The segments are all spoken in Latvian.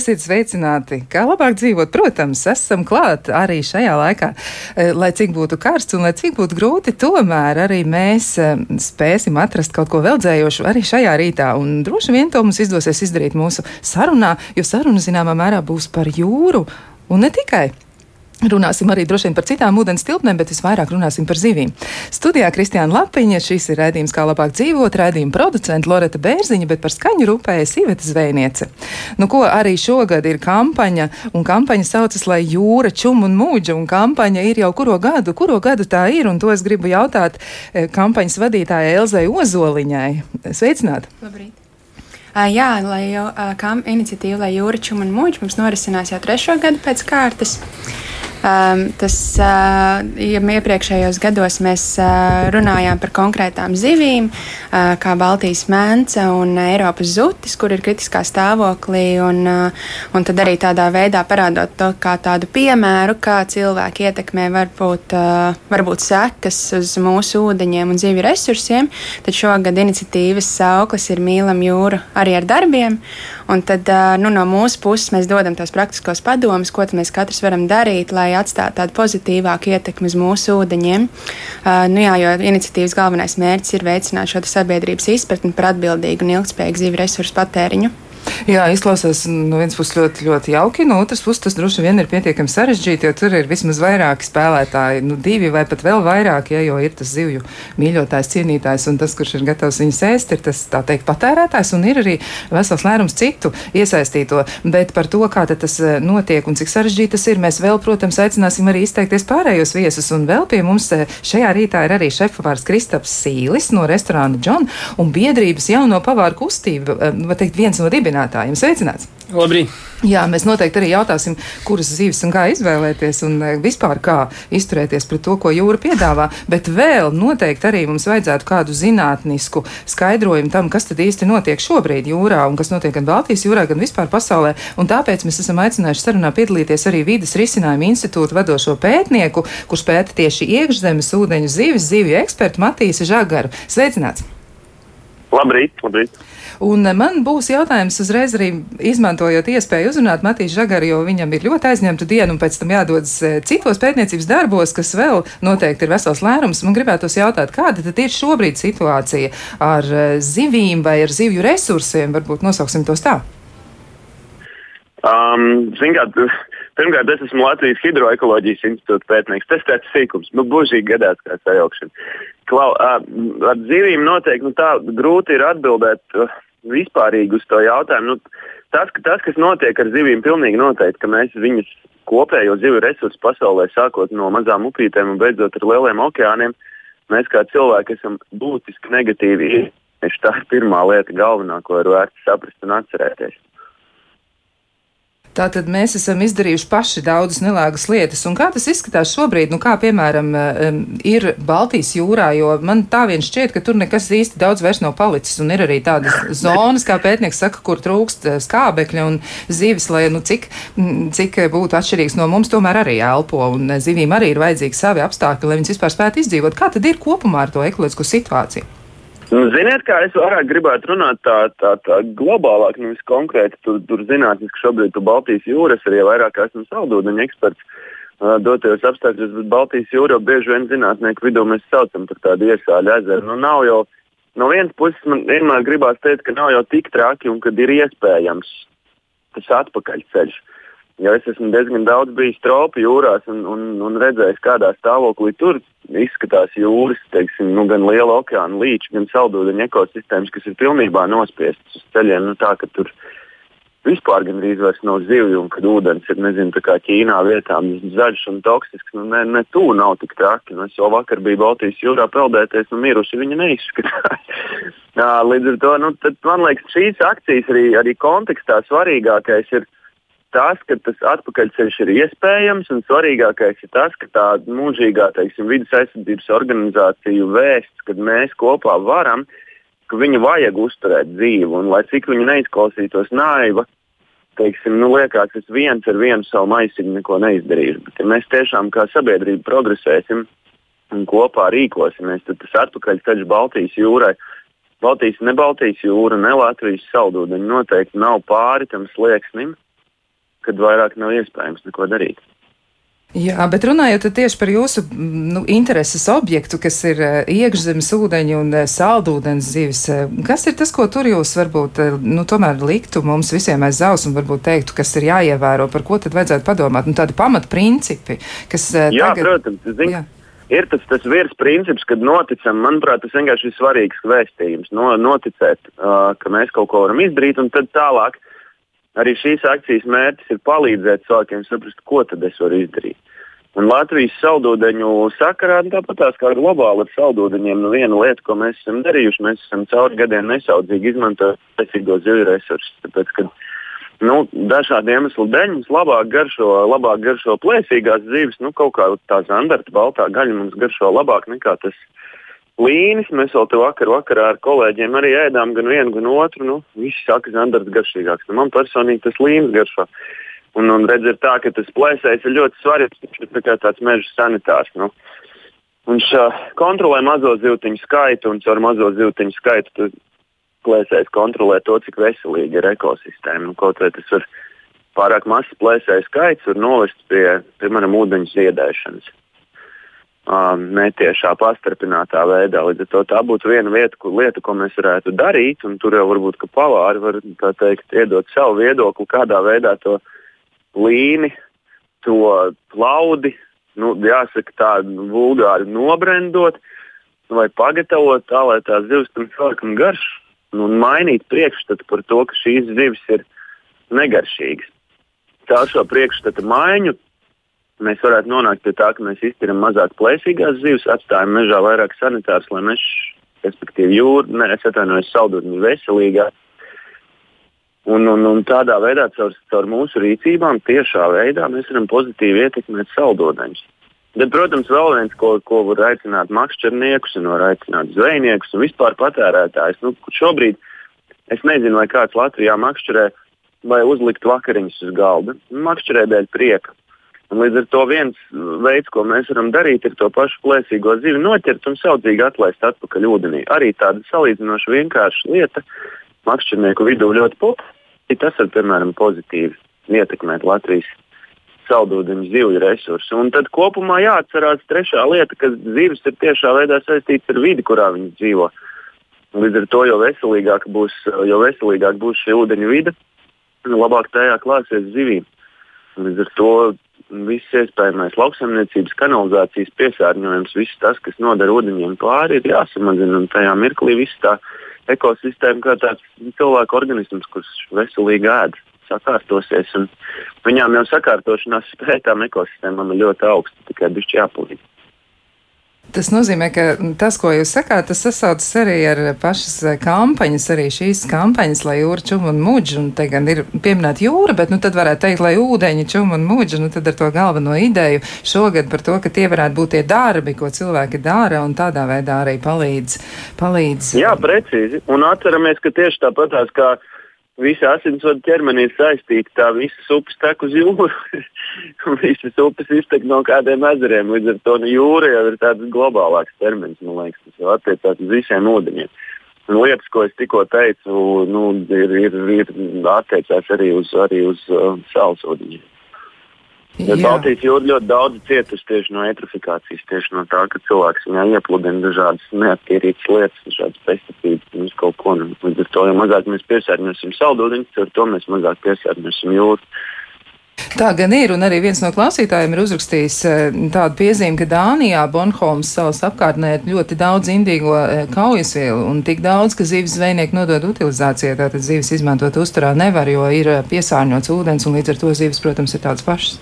Esiet sveicināti! Kā labāk dzīvot? Protams, esam klāt arī šajā laikā. Eh, lai cik būtu karsts un lai cik būtu grūti, tomēr arī mēs eh, spēsim atrast kaut ko veldzējošu arī šajā rītā. Un droši vien to mums izdosies izdarīt mūsu sarunā, jo saruna zināmā mērā būs par jūru un ne tikai. Runāsim arī droši vien par citām ūdens tilpnēm, bet visvairāk runāsim par zivīm. Studijā Kristiāna Lapiņa, šis ir redzījums, kā labāk dzīvot, redzījuma producenta Loreta Bērziņa, bet par skaņu rūpējas Iveta Zvejniece. Nu, ko arī šogad ir kampaņa, un kampaņa saucas, lai jūra, čum un mūģa, un kampaņa ir jau kuro gadu, kuro gadu tā ir, un to es gribu jautāt eh, kampaņas vadītājai Elzai Ozoliņai. Sveicināt! Labrīt! Uh, jā, lai jau uh, kam iniciatīva, lai jūra čum un mūģi mums norisinās jau trešo gadu pēc kārtas. Um, tas uh, ja iepriekšējos gados mēs uh, runājām par konkrētām zivīm, uh, kā Baltijas mēnce un Eiropas zutis, kur ir kritiskā stāvoklī, un, un tad arī tādā veidā parādot to kā tādu piemēru, kā cilvēki ietekmē varbūt, varbūt sekas uz mūsu ūdeņiem un zivju resursiem. Tad šogad iniciatīvas sauklis ir Mīlam jūru arī ar darbiem, un tad nu, no mūsu puses mēs dodam tos praktiskos padomus, ko mēs katrs varam darīt, lai lai atstātu tādu pozitīvāku ietekmi uz mūsu ūdeņiem. Uh, nu jā, jo iniciatīvas galvenais mērķis ir veicināt šo sabiedrības izpratni par atbildīgu un ilgspējīgu zivju resursu patēriņu. Jā, izklausās no vienas puses ļoti, ļoti jauki, no otras puses tas droši vien ir pietiekami sarežģīti, jo tur ir vismaz vairāki spēlētāji, nu divi vai pat vēl vairāk, ja, jo ir tas zivju mīļotājs, cienītājs un tas, kurš ir gatavs viņus ēst, ir tas, tā teikt, patērētājs un ir arī vesels lērums citu iesaistīto. Bet par to, kā tas eh, notiek un cik sarežģīti tas ir, mēs vēl, protams, aicināsim arī izteikties pārējos viesus. Un vēl pie mums eh, šajā rītā ir arī šefpavārs Kristaps Sīlis no restorāna John un biedrības jauno pavāru kustība, eh, var teikt, viens no dibinātājiem dibinātājiem. Sveicināts! Labrīt! Jā, mēs noteikti arī jautāsim, kuras zīves un kā izvēlēties un e, vispār kā izturēties pret to, ko jūra piedāvā. Bet vēl noteikti arī mums vajadzētu kādu zinātnisku skaidrojumu tam, kas tad īsti notiek šobrīd jūrā un kas notiek gan Baltijas jūrā, gan vispār pasaulē. Un tāpēc mēs esam aicinājuši sarunā piedalīties arī Vides risinājuma institūta vadošo pētnieku, kurš pēta tieši iekšzemes ūdeņu zīves, zīvju ekspertu Matīsu Žagaru. Sveicināts! Labrīt, labrīt! Un man būs jautājums uzreiz arī izmantojot iespēju uzrunāt Matīs Žagaru, jo viņam ir ļoti aizņemta diena un pēc tam jādodas eh, citos pētniecības darbos, kas vēl noteikti ir vesels lērums. Man gribētos jautāt, kāda tad ir šobrīd situācija ar eh, zivīm vai ar zivju resursiem? Varbūt nosauksim tos tā. Um, Ziniet, pirmkārt, es esmu Latvijas Hidroekoloģijas institūta pētnieks. Tas tāds sīkums, nu, būžīgi gadās kā sajaukšana. Klau, uh, ar zivīm noteikti nu, tā grūti ir atbildēt. Uh, vispārīgi uz to jautājumu. Nu, tas, tas, kas notiek ar zivīm, pilnīgi noteikti, ka mēs viņus kopējo zivju resursu pasaulē, sākot no mazām upītēm un beidzot ar lieliem okeāniem, mēs kā cilvēki esam būtiski negatīvi. Tā ir pirmā lieta, galvenā, ko ir vērts saprast un atcerēties. Tātad mēs esam izdarījuši paši daudzas nelāgas lietas. Un kā tas izskatās šobrīd? Nu, kā piemēram ir Baltijas jūrā, jo man tā vien šķiet, ka tur nekas īsti daudz vairs nav palicis. Un ir arī tādas zonas, kā pētnieks saka, kur trūkst eh, skābekļa un zivis, lai nu, cik, cik būtu atšķirīgs no mums, tomēr arī elpo. Un eh, zivīm arī ir vajadzīgi savi apstākļi, lai viņas vispār spētu izdzīvot. Kā tad ir kopumā ar to ekoloģisko situāciju? Nu, ziniet, kā es vairāk gribētu runāt tā, tā, tā globālāk, nevis konkrēti. Tur, tur zinātniski šobrīd tu Baltijas jūras arī vairāk esmu saldūdeņu eksperts uh, dotajos apstākļos, bet Baltijas jūra bieži vien zinātnieku vidū mēs saucam par tādu iesāļu ezeru. Nu, nav jau, no vienas puses man vienmēr gribās teikt, ka nav jau tik traki un kad ir iespējams tas atpakaļceļš. Jo es esmu diezgan daudz bijis tropu jūrās un, un, un redzējis, kādā stāvoklī tur izskatās jūras, teiksim, nu, gan liela okeāna līča, gan saldūdeņa ekosistēmas, kas ir pilnībā nospiestas uz ceļiem. Nu, tā, tur vispār gandrīz vairs nav zivju, un kad ūdens ir, nezinu, kā Ķīnā vietām zaļš un toksisks, nu, ne, ne tuvu nav tik traki. Nu, es jau vakar biju Baltijas jūrā peldēties, un miruši viņi neizskatās. Līdz ar to, nu, man liekas, šīs akcijas arī, arī kontekstā svarīgākais ir tas, ka tas atpakaļceļš ir iespējams, un svarīgākais ir tas, ka tā mūžīgā teiksim, vidas aizsardzības organizāciju vēsts, kad mēs kopā varam, ka viņu vajag uzturēt dzīvu, un lai cik viņa neizklausītos naiva, teiksim, nu, liekas, es viens ar vienu savu maisiņu neko neizdarīšu. Bet, ja mēs tiešām kā sabiedrība progresēsim un kopā rīkosimies, tad tas atpakaļceļš Baltijas jūrai Baltijas, ne Baltijas jūra, ne Latvijas saldūdeņi noteikti nav pāri tam slieksnim, kad vairāk nav iespējams neko darīt. Jā, bet runājot tieši par jūsu nu, intereses objektu, kas ir uh, iekšzemes ūdeņi un uh, saldūdens zivis, uh, kas ir tas, ko tur jūs varbūt nu, tomēr liktu mums visiem aiz zaus un varbūt teiktu, kas ir jāievēro, par ko tad vajadzētu padomāt? Nu, tādi pamatprincipi, kas. Jā, tagad... protams, zin, jā. ir tas, tas virs princips, kad noticam, manuprāt, tas vienkārši ir svarīgs vēstījums, no, noticēt, uh, ka mēs kaut ko varam izdarīt un tad tālāk Arī šīs akcijas mērķis ir palīdzēt cilvēkiem saprast, ko tad es varu izdarīt. Un Latvijas saldūdeņu sakarā, nu, tāpat kā globāli ar saldūdeņiem, nu viena lieta, ko mēs esam darījuši, mēs esam cauri gadiem nesaudzīgi izmantojot spēcīgo zivju resursus. Tāpēc, ka nu, dažādu iemeslu dēļ mums labāk garšo, labāk garšo plēsīgās zivis, nu kaut kā tā zandarta baltā gaļa mums garšo labāk nekā tas līnis. Mēs vēl te vakar, vakarā ar kolēģiem arī ēdām gan vienu, gan otru. Nu, visi saka, ka zandarts garšīgāks. Nu, man personīgi tas līnis garšo. Un, un redz, ir tā, ka tas plēsējs ir ļoti svarīgs. Viņš ir tā tāds meža sanitārs. Nu. Viņš uh, kontrolē mazo zīltiņu skaitu, un caur mazo zīltiņu skaitu plēsējs kontrolē to, cik veselīga ir ekosistēma. Nu, kaut vai tas var pārāk mazs plēsēju skaits, var novest pie, piemēram, ūdeņu ziedēšanas netiešā pastarpinātā veidā. Līdz ar to tā būtu viena vieta, ko, lieta, ko mēs varētu darīt, un tur jau varbūt pavāri var teikt, iedot savu viedokli, kādā veidā to līni, to plaudi, nu, jāsaka, tādu vulgāri nobrendot vai pagatavot tā, lai tās zivs tam cilvēkam garš, nu, un mainīt priekšstatu par to, ka šīs zivis ir negaršīgas. Tā šo priekšstatu maiņu mēs varētu nonākt pie tā, ka mēs iztiram mazāk plēsīgās zivis, atstājam mežā vairāk sanitārs, lai mežs, respektīvi jūra, ne, es atvainojos, saldūdeni veselīgāk. Un, un, un tādā veidā, caur, caur mūsu rīcībām, tiešā veidā mēs varam pozitīvi ietekmēt saldūdeņus. Bet, protams, vēl viens, ko, ko var aicināt makšķerniekus, un var aicināt zvejniekus un vispār patērētājus. Nu, šobrīd es nezinu, vai kāds Latvijā makšķerē vai uzlikt vakariņas uz galda. Makšķerē dēļ prieka. Un līdz ar to viens veids, ko mēs varam darīt, ir to pašu plēsīgo zivi noķert un saudzīgi atlaist atpakaļ ūdenī. Arī tāda salīdzinoši vienkārša lieta makšķernieku vidū ļoti populāra. Tas var, piemēram, pozitīvi ietekmēt Latvijas saldūdeņu zivju resursus. Un tad kopumā jāatcerās trešā lieta, ka zivis ir tiešā veidā saistīts ar vidi, kurā viņi dzīvo. Līdz ar to, jo veselīgāk būs, jo veselīgāk būs šī ūdeņu vide, labāk tajā klāsies zivīm. Līdz ar to viss iespējamais lauksaimniecības kanalizācijas piesārņojums, viss tas, kas nodara ūdeņiem pāri, ir jāsamazina. Un tajā mirklī viss tā ekosistēma, kā tāds cilvēka organisms, kurš veselīgi ēd, sakārtosies. Viņām jau sakārtošanās spēja tām ekosistēmām ir ļoti augsta, tikai bišķi jāpalīdz. Tas nozīmē, ka tas, ko jūs sakāt, tas sasaucas arī ar pašas kampaņas, arī šīs kampaņas, lai jūra čum un muģi, un te gan ir pieminēta jūra, bet nu tad varētu teikt, lai ūdeņi čum un muģi, nu tad ar to galveno ideju šogad par to, ka tie varētu būt tie darbi, ko cilvēki dara, un tādā veidā arī palīdz. palīdz Jā, precīzi. Un atceramies, ka tieši tāpatās kā visa asinsvadu ķermenī ir saistīta. Tā visas upes tek uz jūru, visas upes iztek no kādiem ezeriem. Līdz ar to nu, jūra jau ir tāds globālāks termins, man liekas, tas jau attiecās uz visiem ūdeņiem. Un lietas, ko es tikko teicu, nu, ir, ir, ir attiecās arī uz, arī uz uh, saules ūdeņiem. Baltijas jūra ļoti daudz cietusi tieši no eitrofikācijas, tieši no tā, ka cilvēks viņā iepludina dažādas neattīrītas lietas, dažādas pesticīdus un kaut ko. Līdz ar to, jo mazāk mēs piesārņosim saldūdeņus, ar to mēs mazāk piesārņosim jūru. Tā gan ir, un arī viens no klausītājiem ir uzrakstījis eh, tādu piezīmi, ka Dānijā Bonholmas salas apkārtnē ir ļoti daudz indīgo eh, kaujasvielu un tik daudz, ka zīves zvejnieki nodod utilizācijai, tātad zīves izmantot uzturā nevar, jo ir eh, piesārņots ūdens un līdz ar to zīves, protams, ir tādas pašas.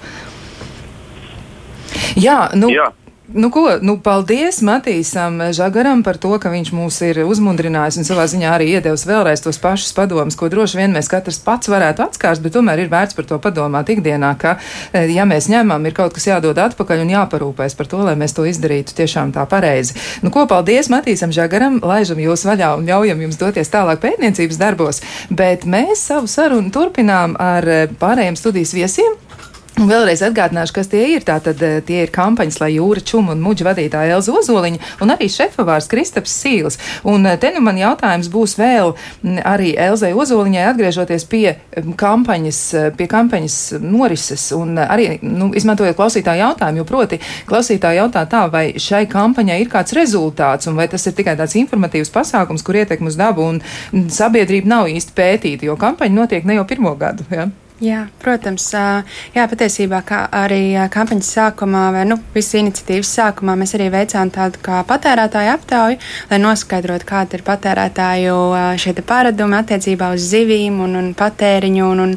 Jā, nu, Jā. Nu, ko, nu, paldies Matīsam Žagaram par to, ka viņš mūs ir uzmundrinājis un savā ziņā arī iedevis vēlreiz tos pašus padomus, ko droši vien mēs katrs pats varētu atskārst, bet tomēr ir vērts par to padomāt ikdienā, ka, e, ja mēs ņemam, ir kaut kas jādod atpakaļ un jāparūpēs par to, lai mēs to izdarītu tiešām tā pareizi. Nu, ko, paldies Matīsam Žagaram, laižam jūs vaļā un ļaujam jums doties tālāk pētniecības darbos, bet mēs savu sarunu turpinām ar e, pārējiem studijas viesiem. Vēlreiz atgādināšu, kas tie ir. Tātad eh, tie ir kampaņas, lai jūra čuma un muģa vadītāja Elza Ozoliņa un arī šefavārs Kristaps Sīls. Un eh, te nu man jautājums būs vēl arī Elzai Ozoliņai atgriežoties pie kampaņas, eh, pie kampaņas norises un arī, nu, izmantojot klausītāju jautājumu, jo proti klausītāju jautā tā, vai šai kampaņai ir kāds rezultāts un vai tas ir tikai tāds informatīvs pasākums, kur ietekmi uz dabu un sabiedrība nav īsti pētīta, jo kampaņa notiek ne jau pirmo gadu. Ja? Jā, protams, jā, patiesībā arī kampaņas sākumā, vai nu, visas iniciatīvas sākumā, mēs arī veicām tādu kā patērētāju aptauju, lai noskaidrotu, kāda ir patērētāju šie paradumi attiecībā uz zivīm un, un patēriņu. Un, un,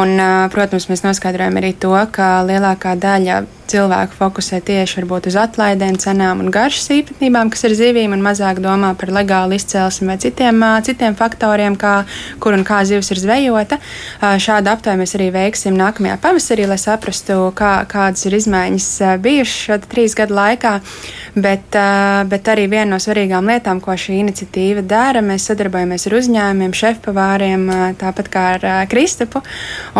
un, protams, mēs noskaidrojam arī to, ka lielākā daļa cilvēku fokusē tieši varbūt uz atlaidēm, cenām un garšas īpatnībām, kas ir zivīm, un mazāk domā par legālu izcelsmi vai citiem, citiem faktoriem, kā, kur un kā zivs ir zvejota. Šādu aptauju mēs arī veiksim nākamajā pavasarī, lai saprastu, kā, kādas ir izmaiņas bijušas šo trīs gadu laikā. Bet, bet arī viena no svarīgām lietām, ko šī iniciatīva dara, mēs sadarbojamies ar uzņēmumiem, šefpavāriem, tāpat kā ar Kristapu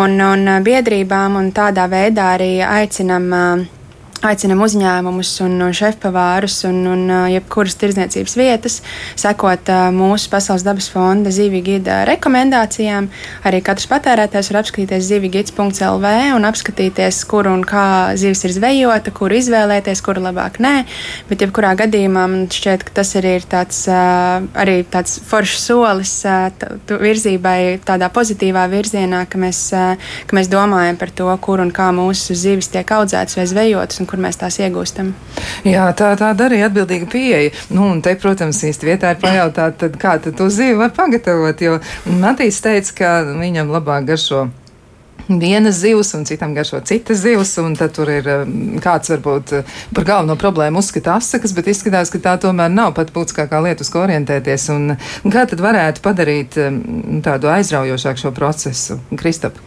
un, un biedrībām, un tādā veidā arī aicinam aicinam uzņēmumus un šefpavārus un, un jebkuras tirdzniecības vietas sekot mūsu Pasaules dabas fonda zivju gida rekomendācijām. Arī katrs patērētājs var apskatīties zivjugids.lv un apskatīties, kur un kā zivs ir zvejota, kur izvēlēties, kuru labāk nē. Bet, jebkurā gadījumā man šķiet, ka tas arī ir tāds, arī tāds foršs solis virzībai tādā pozitīvā virzienā, ka mēs, ka mēs domājam par to, kur un kā mūsu zivis tiek audzētas vai zvejotas un kur mēs tās iegūstam. Jā, tā tāda arī atbildīga pieeja. Nu, un te, protams, īsti vietā ir pajautāt, tad kā tad to zivi var pagatavot, jo Matīs teica, ka viņam labāk garšo vienas zivs, un citam garšo citas zivs, tad tur ir um, kāds varbūt uh, par galveno problēmu uzskata asakas, bet izskatās, ka tā tomēr nav pat būtiskākā lieta, uz ko orientēties. Un, un kā tad varētu padarīt um, tādu aizraujošāku šo procesu? Kristap?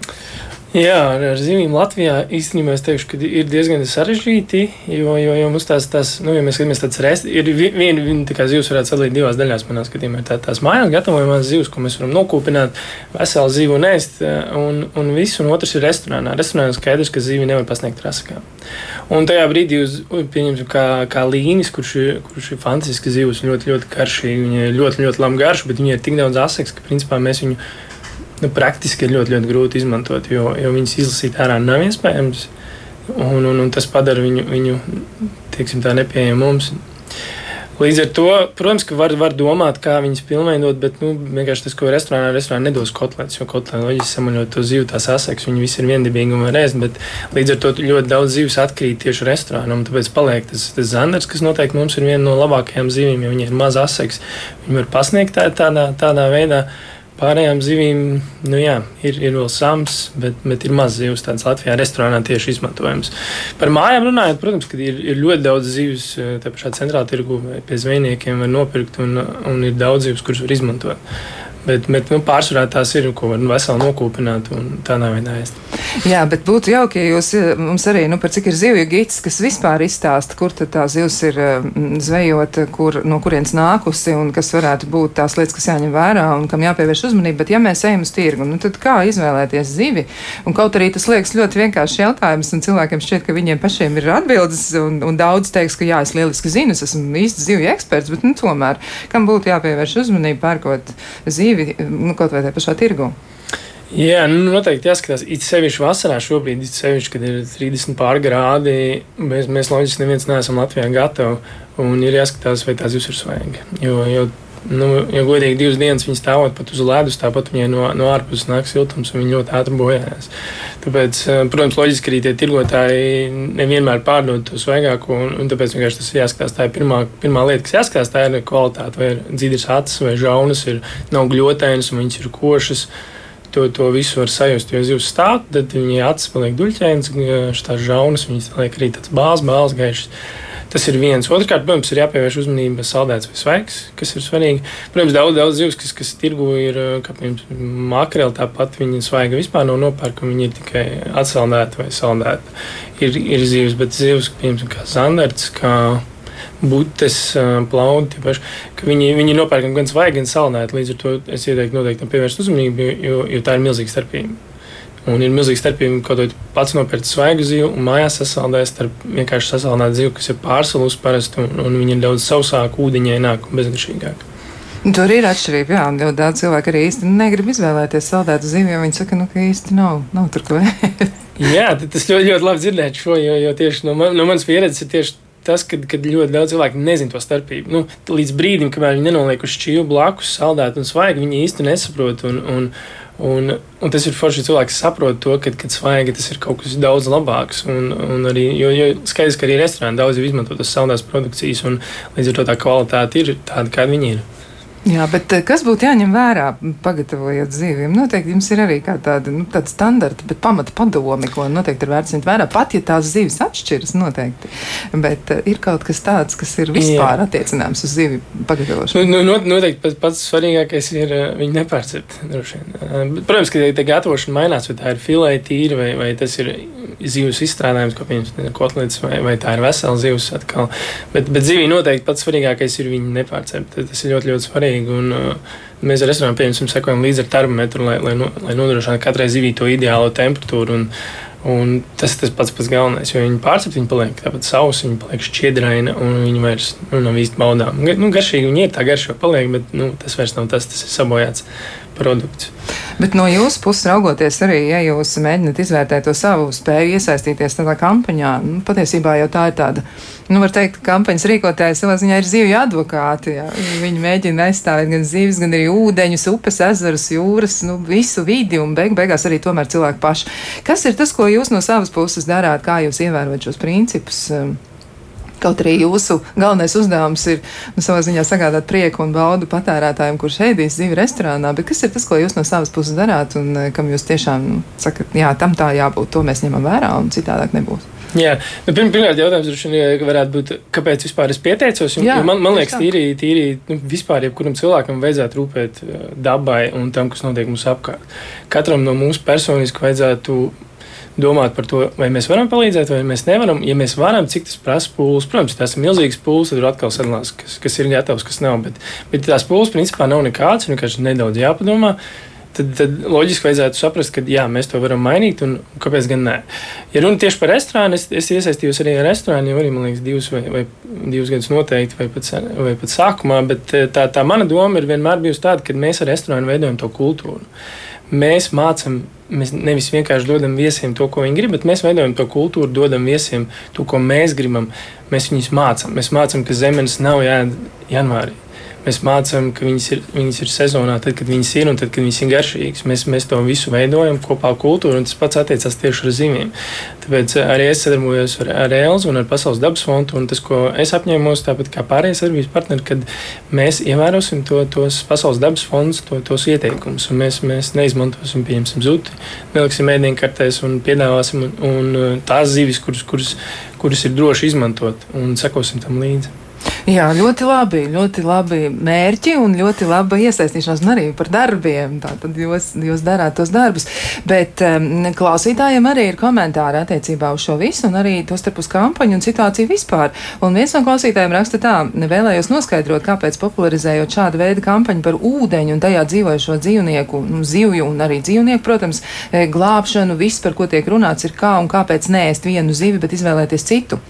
Jā, ar zivīm Latvijā īstenībā es teikšu, ka ir diezgan sarežģīti, jo, jo, jo mums tās, tās nu, ja mēs skatāmies tāds rest, ir viena, viena tā kā zivs varētu sadalīt divās daļās, manā skatījumā, tā, tās mājās gatavojamās zivs, ko mēs varam nokūpināt, veselu zivu nēst, un, un viss, un otrs ir restorānā. Restorānā skaidrs, ka zivi nevar pasniegt rasakā. Un tajā brīdī, uz, pieņemsim, kā, kā līnis, kurš ir, kurš ir fantastisks zivs, ļoti, ļoti karšīgi, viņa ir ļoti, ļoti laba garša, bet viņa ir tik daudz asaks, ka principā mēs viņu nu, praktiski ir ļoti, ļoti grūti izmantot, jo, jo viņas izlasīt ārā nav iespējams. Un, un, un tas padara viņu, viņu teiksim, tā nepieejamu mums. Līdz ar to, protams, var, var domāt, kā viņas pilnveidot, bet nu, vienkārši tas, ko restorānā, restorānā nedos kotlets, jo kotlets loģiski samaļot to zivu, tās asaks, viņi visi ir viendabīgi un var ēst, bet līdz ar to ļoti daudz zivs atkrīt tieši restorānā, un tāpēc paliek tas, tas zandars, kas noteikti mums ir viena no labākajām zivīm, jo viņi ir maz asaks, viņi var pasniegt tā, tādā, tādā veidā. Pārējām zivīm nu jā, ir, ir vēl sams, bet, bet ir maz zivs. Tāds Latvijā restorānā tieši izmantojams. Par mājām runājot, protams, ka ir, ir ļoti daudz zivs. Eh, tā pašā centrālā tirgu pie zvejniekiem var nopirkt, un, un ir daudz zivs, kuras var izmantot. Bet, bet nu, pārsvarā tās ir, ko var veseli nokūpināt un tādā veidā ēst. Jā, bet būtu jauki, ja jūs mums arī, nu, par cik ir zivju gids, kas vispār izstāsta, kur tad tā zivs ir zvejot, kur, no kurienes nākusi un kas varētu būt tās lietas, kas jāņem vērā un kam jāpievērš uzmanība. Bet ja mēs ejam uz tirgu, nu, tad kā izvēlēties zivi? Un kaut arī tas liekas ļoti vienkāršs jautājums, un cilvēkiem šķiet, ka viņiem pašiem ir atbildes, un, un daudz teiks, ka jā, es lieliski zinu, es esmu īsts zivju eksperts, bet, nu, tomēr, kam būtu jāpievērš uzmanība pērkot zivi? Dzīvi, nu, kaut vai tajā pašā tirgu. Jā, nu, noteikti jāskatās. It sevišķi vasarā, šobrīd, it sevišķi, kad ir 30 pārgrādi, mēs, mēs loģiski neviens neesam Latvijā gatavi. Un ir jāskatās, vai tās ir svaigi. Jo, jo nu, ja godīgi divas dienas viņa stāvot pat uz ledus, tāpat viņai no, no ārpuses nāk siltums un viņa ļoti ātri bojājās. Tāpēc, eh, protams, loģiski arī tie tirgotāji nevienmēr pārdod to svaigāko, un, un tāpēc vienkārši tas jāskatās. Tā ir pirmā, pirmā lieta, kas jāskatās, tā ir kvalitāte, vai ir dzīves acis vai žaunas, ir, nav gļotēnas un viņas ir košas. To, to visu var sajust, jo zivs stāv, tad viņa acis paliek duļķēnas, šīs žaunas, viņas liek arī tāds bāzs, bāzs gaišs. Tas ir viens. Otrkārt, protams, ir jāpievērš uzmanība saldēts vai svaigs, kas ir svarīgi. Protams, daudz, daudz zivs, kas, kas tirgu ir, kā piemēram, makreli, tāpat viņa svaiga vispār nav nopērkama, viņa ir tikai atsaldēta vai saldēta. Ir, ir zivs, bet zivs, piemēram, kā zandarts, kā butes, plaudi, paši, viņi, viņi nopērkam gan svaigi, gan saldēti. Līdz ar to es ieteiktu noteikti pievērst uzmanību, jo, jo tā ir milzīga starpība. Un ir milzīga starpība, kaut kādā pats nopirkt svaigu zivu un mājās sasaldēt starp vienkārši sasaldētu zivu, kas ir pārsalus parasti, un, un viņi ir daudz sausāku, ūdeņaināk un bezgaršīgāk. Tur ir atšķirība. Jā, ļoti daudz cilvēku arī īsti negrib izvēlēties saldētu zivi, jo viņi saka, nu, ka īsti nav, nav tur ko ēst. jā, tas ļoti, ļoti labi dzirdēt šo, jo, jo tieši no, man, no manas pieredzes ir tieši tas, ka ļoti daudz cilvēku nezina to starpību. Nu, līdz brīdim, kamēr viņi nenoliek uz šķīvu blakus, saldētu un svaigu, viņi īsti nesaprot. Un, un, Un, un tas ir forši, ka cilvēks saprot to, ka, kad svaigi tas ir kaut kas daudz labāks. Un, un arī, jo, jo skaidrs, ka arī restorāni daudz izmanto tas saldās produkcijas, un līdz ar to tā kvalitāte ir tāda, kāda viņi ir. Jā, bet eh, kas būtu jāņem vērā, pagatavojot zīviem? Noteikti jums ir arī tāda, nu, standarta, bet pamata padomi, ko noteikti ir vērts ņemt vērā. Pat ja tās zivis atšķiras, noteikti. Bet uh, ir kaut kas tāds, kas ir vispār Jā. attiecināms uz zivju pagatavošanu. Nu, nu, noteikti pats, pats svarīgākais ir uh, viņu nepārcept. Protams, ka tā gatavošana mainās, vai tā ir filē tīra, vai, vai tas ir zivs izstrādājums, ko pieņems kotlets, vai, vai tā ir vesela zivs atkal. Bet, bet zivī noteikti pats svarīgākais ir viņu nepārcept. Tas ir ļoti, ļoti svarīgi svarīgi. Un, uh, mēs ar restorānu pieņemsim, sekojam līdzi ar termometru, lai, lai, lai nodrošinātu katrai zivī to ideālo temperatūru. Un, un tas ir tas pats, pats galvenais, jo viņi pārcept, viņi paliek tāpat sausi, viņi paliek šķiedraini un viņi vairs nu, nav īsti baudām. Nu, garšīgi viņi ir, tā garša paliek, bet nu, tas vairs nav tas, tas ir sabojāts produkts. Bet no jūsu puses raugoties arī, ja jūs mēģināt izvērtēt to savu spēju iesaistīties tādā kampaņā, nu, patiesībā jau tā ir tāda, nu, var teikt, kampaņas rīkotāji savā ziņā ir zivju advokāti. Jā. Viņi mēģina aizstāvēt gan zivis, gan arī ūdeņus, upes, ezerus, jūras, nu, visu vidi un beig beigās arī tomēr cilvēku paši. Kas ir tas, ko jūs no savas puses darāt, kā jūs ievērojat šos principus? Kaut arī jūsu galvenais uzdevums ir nu, savā ziņā sagādāt prieku un baudu patērētājiem, kurš ēdīs zivi restorānā, bet kas ir tas, ko jūs no savas puses darāt un eh, kam jūs tiešām sakat, jā, tam tā jābūt, to mēs ņemam vērā un citādāk nebūs? Jā, nu, pirm, pirmkārt, jautājums droši varētu būt, kāpēc vispār es pieteicos. Jo, Jā, jo man, man liekas, tīri, tīri nu, vispār jebkuram cilvēkam vajadzētu rūpēt eh, dabai un tam, kas notiek mums apkārt. Katram no mums personiski vajadzētu domāt par to, vai mēs varam palīdzēt, vai mēs nevaram. Ja mēs varam, cik tas prasa pūles, protams, tas ir milzīgs pūles, tad tur atkal sadalās, kas, kas ir gatavs, kas nav. Bet, bet tās pūles principā nav nekāds, vienkārši nedaudz jāpadomā. Tad, tad loģiski vajadzētu saprast, ka jā, mēs to varam mainīt, un kāpēc gan nē. Ja runa tieši par restorānu, es, es iesaistījos arī ar restorānu, jau arī, man liekas, divus vai, vai divus gadus noteikti, vai pat, vai pat sākumā. Bet eh, tā, tā mana doma ir vienmēr bijusi tāda, ka mēs ar restorānu veidojam to kultūru. Mēs mācām mēs nevis vienkārši dodam viesiem to, ko viņi grib, bet mēs veidojam to kultūru, dodam viesiem to, ko mēs gribam. Mēs viņus mācām. Mēs mācām, ka zemes nav jāēd janvārī. Mēs mācām, ka viņas ir, viņas ir sezonā, tad, kad viņas ir un tad, kad viņas ir garšīgas. Mēs, mēs to visu veidojam kopā ar kultūru, un tas pats attiecās tieši uz zivīm. Tāpēc eh, arī es sadarbojos ar, ar Elzu un ar Pasaules dabas fondu, un tas, ko es apņēmos, tāpat kā pārējie sadarbības partneri, kad mēs ievērosim to, tos Pasaules dabas fondus, to, tos ieteikumus, un mēs, mēs neizmantosim, pieņemsim zuti, neliksim ēdienkartēs un piedāvāsim un, un eh, tās zivis, kuras, kuras, kuras ir droši izmantot, un sekosim tam līdzi. Jā, ļoti labi, ļoti labi mērķi un ļoti laba iesaistīšanās arī par darbiem. Tātad jūs, jūs darāt tos darbus. Bet um, klausītājiem arī ir komentāri attiecībā uz šo visu un arī to starp uz kampaņu un situāciju vispār. Un viens no klausītājiem raksta tā, nevēlējos noskaidrot, kāpēc popularizējot šādu veidu kampaņu par ūdeņu un tajā dzīvojošo dzīvnieku, nu, zivju un arī dzīvnieku, protams, eh, glābšanu, viss, par ko tiek runāts, ir kā un kāpēc neēst vienu zivi, bet izvēlēties citu.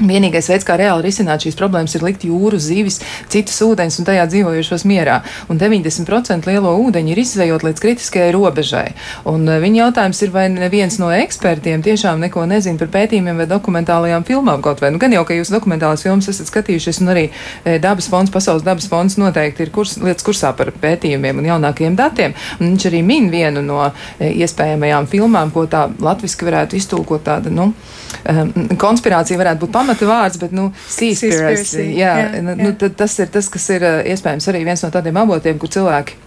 Vienīgais veids, kā reāli risināt šīs problēmas, ir likt jūru, zivis, citus ūdeņus un tajā dzīvojušos mierā. Un 90% lielo ūdeņu ir izvejot līdz kritiskajai robežai. Un uh, viņa jautājums ir, vai neviens no ekspertiem tiešām neko nezina par pētījumiem vai dokumentālajām filmām kaut vai. Nu, gan jau, ka jūs dokumentālās filmas esat skatījušies, un arī e, dabas fonds, pasaules dabas fonds noteikti ir kurs, lietas kursā par pētījumiem un jaunākajiem datiem. Un viņš arī min vienu no e, iespējamajām filmām, ko tā latviski varētu iztulkot tāda, nu, um, konspirācija varētu būt pamata vārds, bet, nu, seaspiracy. Jā, jā, nu, jā. Nu, tas ir tas, kas ir iespējams arī viens no tādiem avotiem, kur cilvēki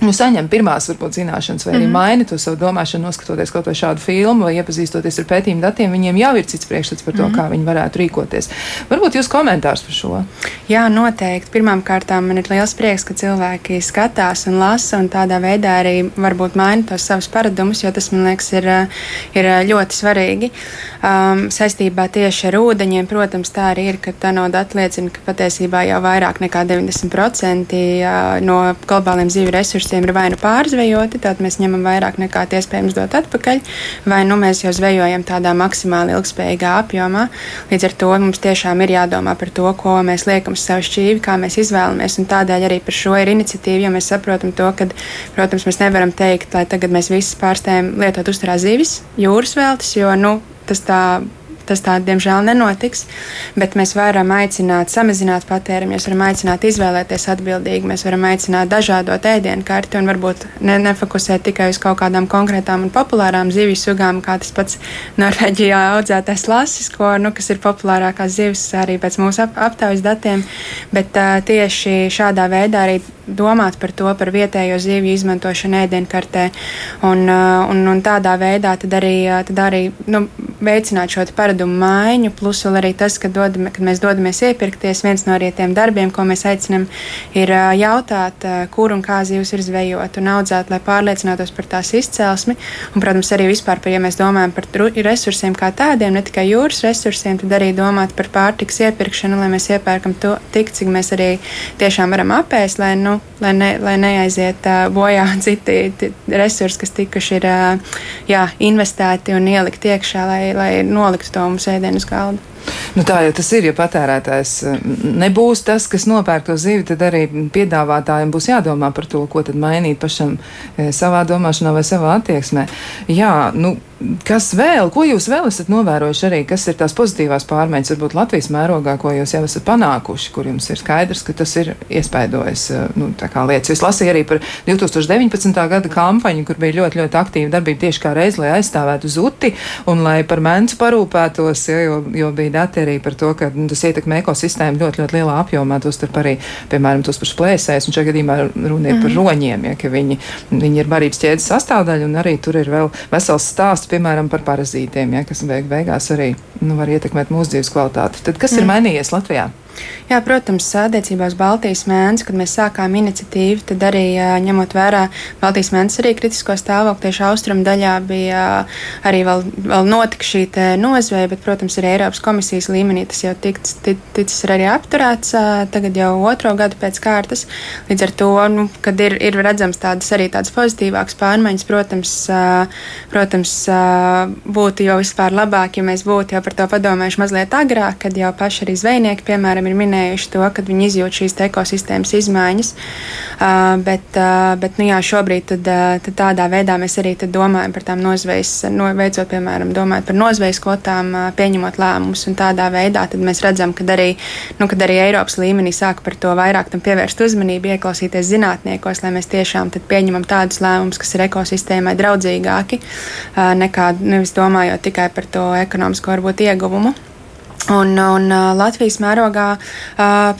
nu, saņem pirmās, varbūt, zināšanas, vai arī mm -hmm. maina to savu domāšanu, noskatoties kaut vai šādu filmu, vai iepazīstoties ar pētījumu datiem, viņiem jau ir cits priekšstats par to, mm -hmm. kā viņi varētu rīkoties. Varbūt jūs komentārs par šo? Jā, noteikti. Pirmkārt, man ir liels prieks, ka cilvēki skatās un lasa, un tādā veidā arī varbūt maina tos savus paradumus, jo tas, man liekas, ir, ir ļoti svarīgi. Um, saistībā tieši ar ūdeņiem, protams, tā arī ir, ka tā nauda apliecina, ka patiesībā jau vairāk nekā 90% no globāliem dzīvi resursiem resursiem ir vai nu pārzvejoti, tad mēs ņemam vairāk nekā iespējams dot atpakaļ, vai nu mēs jau zvejojam tādā maksimāli ilgspējīgā apjomā. Līdz ar to mums tiešām ir jādomā par to, ko mēs liekam uz savu šķīvi, kā mēs izvēlamies, un tādēļ arī par šo ir iniciatīva, jo mēs saprotam to, ka, protams, mēs nevaram teikt, lai tagad mēs visi pārstājam lietot uzturā zivis, jūras veltes, jo, nu, tas tā tas tā, diemžēl, nenotiks. Bet mēs varam aicināt, samazināt patēriņu, mēs varam aicināt izvēlēties atbildīgi, mēs varam aicināt dažādot ēdienu karti un varbūt ne, nefokusēt tikai uz kaut kādām konkrētām un populārām zivju sugām, kā tas pats Norvēģijā audzētais lasis, ko, nu, kas ir populārākās zivis arī pēc mūsu ap, aptaujas datiem. Bet uh, tieši šādā veidā arī domāt par to, par vietējo zivju izmantošanu ēdienkartē. Un, un, un tādā veidā tad arī, tad arī nu, veicināt šo paradumu maiņu, plus vēl arī tas, ka dodam, kad mēs dodamies iepirkties, viens no arī tiem darbiem, ko mēs aicinam, ir jautāt, kur un kā zivs ir zvejot un audzēt, lai pārliecinātos par tās izcelsmi. Un, protams, arī vispār, par, ja mēs domājam par resursiem kā tādiem, ne tikai jūras resursiem, tad arī domāt par pārtiks iepirkšanu, lai mēs iepērkam to tik, cik mēs arī tiešām varam apēst, lai nu, lai, ne, lai neaiziet uh, bojā citi resursi, kas tikuši ir uh, jā, investēti un ielikt iekšā, lai, lai noliktu to mums ēdienu uz galda. Nu, tā jau tas ir. Ja patērētājs nebūs tas, kas nopērk to zivi, tad arī piedāvātājiem būs jādomā par to, ko tad mainīt pašam savā domāšanā vai savā attieksmē. Jā, nu, Kas vēl, ko jūs vēl esat novērojuši arī, kas ir tās pozitīvās pārmaiņas, varbūt Latvijas mērogā, ko jūs jau esat panākuši, kur jums ir skaidrs, ka tas ir iespaidojis eh, nu, lietas. Es lasīju arī par 2019. gada kampaņu, kur bija ļoti, ļoti aktīva darbība tieši kā reiz, lai aizstāvētu zuti un lai par mencu parūpētos, jo, jo bija dati arī par to, ka nu, tas ietekmē ekosistēmu ļoti, ļoti lielā apjomā, tos tur arī, piemēram, tos par splēsēs, un šajā gadījumā runa ir par mhm. roņiem, ja, ka viņi, viņi ir barības ķēdes sastāvdaļa, un arī tur ir vēl vesels stāsts piemēram, par parazītiem, ja, kas beig beigās arī nu, var ietekmēt mūsu dzīves kvalitāti. Tad kas mm. ir mainījies Latvijā? Jā, protams, attiecībā uz Baltijas mēnesi, kad mēs sākām iniciatīvu, tad arī ņemot vērā Baltijas mēnesis arī kritisko stāvokli, tieši austrumu daļā bija arī vēl, vēl notika šī nozveja, bet, protams, arī Eiropas komisijas līmenī tas jau ticis, ticis arī apturēts tagad jau otro gadu pēc kārtas. Līdz ar to, nu, kad ir, ir redzams tādas arī tādas pozitīvākas pārmaiņas, protams, protams, būtu jau vispār labāk, ja mēs būtu jau par to padomājuši mazliet agrāk, kad jau paši arī zvejnieki, piemēram, ir minējuši to, ka viņi izjūt šīs ekosistēmas izmaiņas. Uh, bet, uh, bet nu, jā, šobrīd tad, tad tādā veidā mēs arī domājam par tām nozvejas, no, veicot, piemēram, domājot par nozvejas kvotām, pieņemot lēmumus. Tādā veidā mēs redzam, ka arī, nu, arī Eiropas līmenī sāk par to vairāk pievērst uzmanību, ieklausīties zinātniekos, lai mēs tiešām pieņemam tādus lēmumus, kas ir ekosistēmai draudzīgāki, nekā nevis domājot tikai par to ekonomisko varbūt ieguvumu. Un, un Latvijas mērogā,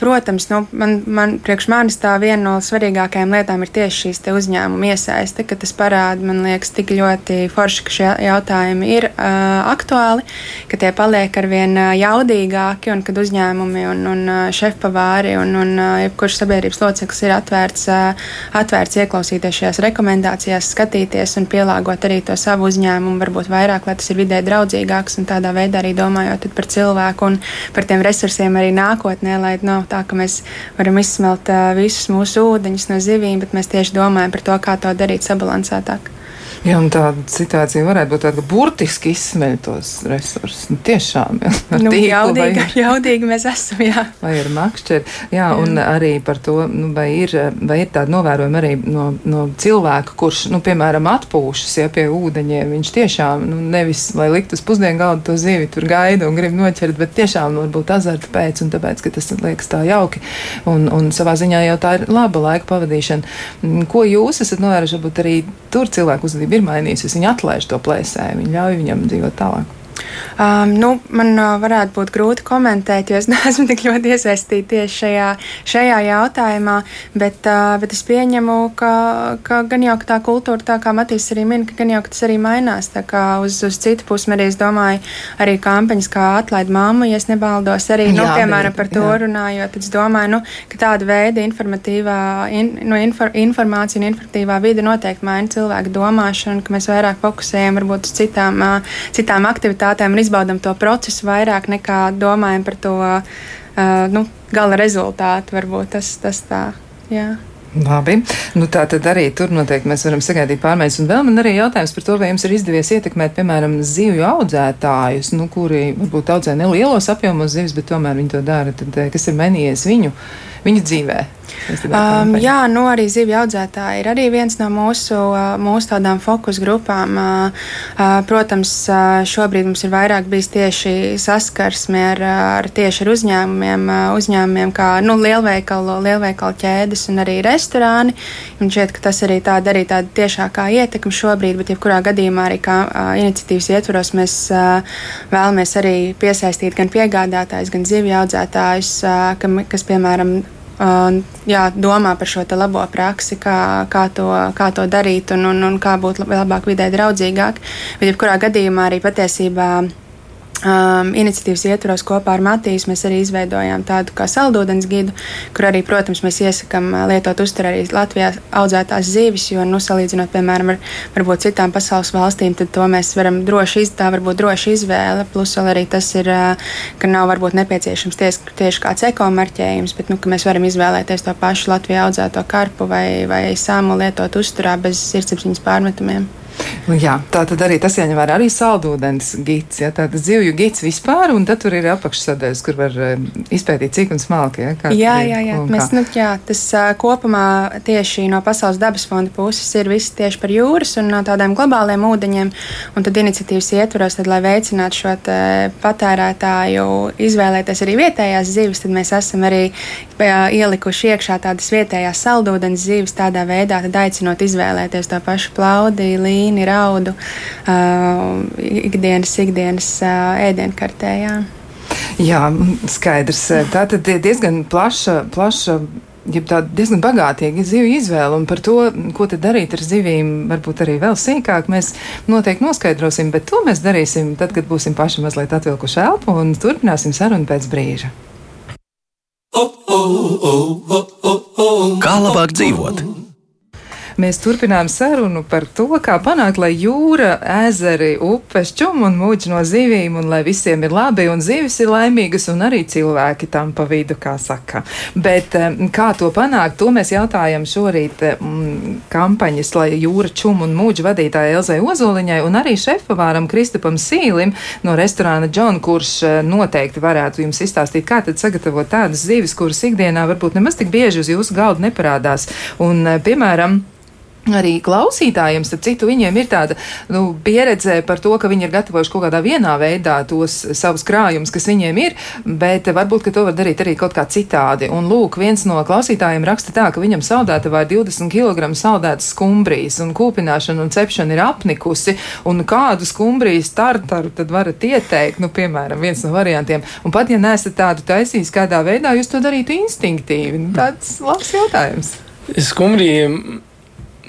protams, nu, man, man, priekš manis tā viena no svarīgākajām lietām ir tieši šīs uzņēmuma iesaiste, ka tas parāda, man liekas, tik ļoti forši, ka šie jautājumi ir uh, aktuāli, ka tie paliek arvien jaudīgāki un kad uzņēmumi un, un šefpavāri un, un jebkurš sabiedrības loceklis ir atvērts, uh, atvērts ieklausīties šajās rekomendācijās, skatīties un pielāgot arī to savu uzņēmumu, varbūt vairāk, lai tas ir vidē draudzīgāks un tādā veidā arī domājot par cilvēku un par tiem resursiem arī nākotnē, lai nav tā, ka mēs varam izsmelt visus mūsu ūdeņus no zivīm, bet mēs tieši domājam par to, kā to darīt sabalansētāk. Jā, un tāda situācija varētu būt tāda, ka burtiski izsmeļ tos resursus. Nu, tiešām, jā, nu, tīklu, jaudīgi, vai, jaudīgi mēs esam, jā. Vai ir makšķeri. Jā, jā, un arī par to, nu, vai ir, vai ir tāda novērojuma arī no, no cilvēka, kurš, nu, piemēram, atpūšas, ja pie ūdeņiem, viņš tiešām, nu, nevis, lai likt uz pusdienu galdu to zivi, tur gaida un grib noķert, bet tiešām varbūt azarta pēc, un tāpēc, ka tas liekas tā jauki, un, un savā ziņā jau tā ir laba laika pavadīšana. Ko jūs esat novērojuši, varbūt arī tur cilvēku uzvedību? Ir mainījusies. Viņi atlaiž to plēsēju, viņi ļauj viņam dzīvot tālāk. Um, nu, man uh, varētu būt grūti komentēt, jo es neesmu tik ļoti iesaistīta tieši šajā, šajā jautājumā, bet, uh, bet es pieņemu, ka, ka gan jau tā kultūra, tā kā Matīs arī min, ka gan jau tas arī mainās. Tā kā uz, uz citu pusi arī es domāju, arī kampaņas kā atlaid mammu, ja es nebaldos, arī, nu, jā, piemēram, par to jā. runājot, tad es domāju, nu, ka tāda veida informatīvā, in, nu, infor, informācija un informatīvā vide noteikti maina cilvēku domāšanu, ka mēs vairāk fokusējam varbūt uz citām, uh, citām aktivitātēm aktivitātēm un izbaudam to procesu vairāk nekā domājam par to uh, nu, gala rezultātu. Varbūt tas, tas tā. Jā. Labi. Nu, tā tad arī tur noteikti mēs varam sagaidīt pārmaiņas. Un vēl man arī jautājums par to, vai jums ir izdevies ietekmēt, piemēram, zivju audzētājus, nu, kuri varbūt audzē nelielos apjomos zivis, bet tomēr viņi to dara. Tad, kas ir mainījies viņu, viņu dzīvē? Um, jā, nu arī zivju audzētāji ir arī viens no mūsu, uh, mūsu tādām fokus grupām. Uh, uh, protams, šobrīd mums ir vairāk bijis tieši saskarsme ar, ar tieši ar uzņēmumiem, uzņēmumiem kā nu, lielveikalu, lielveikalu ķēdes un arī restorāni. Man šķiet, ka tas arī tāda, arī tāda tiešākā ietekme šobrīd, bet jebkurā gadījumā arī kā iniciatīvas ietvaros mēs vēlamies arī piesaistīt gan piegādātājus, gan zivju audzētājus, kas, piemēram, jā, domā par šo labo praksi, kā, kā, to, kā to darīt un, un, un kā būt labāk vidē draudzīgāk. Bet, jebkurā gadījumā, arī patiesībā Um, iniciatīvas ietvaros kopā ar Matīs mēs arī izveidojām tādu kā saldūdens gidu, kur arī, protams, mēs iesakām lietot uzturēt arī Latvijā audzētās zīves, jo, nu, salīdzinot, piemēram, ar varbūt citām pasaules valstīm, tad to mēs varam droši, iz, tā varbūt droši izvēle, plus vēl arī tas ir, ka nav varbūt nepieciešams ties, tieši kāds ekomarķējums, bet, nu, ka mēs varam izvēlēties to pašu Latvijā audzēto karpu vai, vai sāmu lietot uzturā bez sirdsapziņas pārmetumiem. Nu, jā, tā tad arī tas jāņem vērā arī saldūdens gids, ja tāda zivju gids vispār, un tad tur ir apakšsadaļas, kur var uh, izpētīt cik un smalki. Ja, jā, jā, jā. Mēs, nu, jā, tas uh, kopumā tieši no Pasaules dabas fonda puses ir viss tieši par jūras un no tādiem globāliem ūdeņiem, un tad iniciatīvas ietvaros, tad, lai veicinātu šo patērētāju izvēlēties arī vietējās zivis, tad mēs esam arī ielikuši iekšā tādas vietējās saldūdens zivis tādā veidā, aicinot izvēlēties to pašu plaudi, vīni, raudu uh, ikdienas, ikdienas uh, ēdienkartē. Jā. jā, skaidrs. Tā tad ir diezgan plaša. plaša ja tāda diezgan bagātīga zivju izvēle, un par to, ko tad darīt ar zivīm, varbūt arī vēl sīkāk, mēs noteikti noskaidrosim, bet to mēs darīsim tad, kad būsim paši mazliet atvilkuši elpu un turpināsim sarunu pēc brīža. Kā labāk dzīvot? Mēs turpinām sarunu par to, kā panākt, lai jūra, ezeri, upes, čum un mūģi no zivīm, un lai visiem ir labi, un zivis ir laimīgas, un arī cilvēki tam pa vidu, kā saka. Bet kā to panākt, to mēs jautājam šorīt m, kampaņas, lai jūra, čum un mūģi vadītāja Elzai Ozoliņai, un arī šefpavāram Kristupam Sīlim no restorāna John, kurš eh, noteikti varētu jums izstāstīt, kā tad sagatavot tādas zivis, kuras ikdienā varbūt nemaz tik bieži uz jūsu galda neparādās. Un, eh, piemēram, Arī klausītājiem, starp citu, viņiem ir tāda nu, pieredze par to, ka viņi ir gatavojuši kaut kādā vienā veidā tos savus krājumus, kas viņiem ir, bet varbūt, ka to var darīt arī kaut kā citādi. Un lūk, viens no klausītājiem raksta tā, ka viņam saldētavā ir 20 kg saldētas skumbrijas, un kūpināšana un cepšana ir apnikusi, un kādu skumbrijas tartaru tad varat ieteikt, nu, piemēram, viens no variantiem. Un pat, ja neesat tādu taisījis kādā veidā, jūs to darītu instinktīvi. Nu, tāds labs jautājums. Skumbrija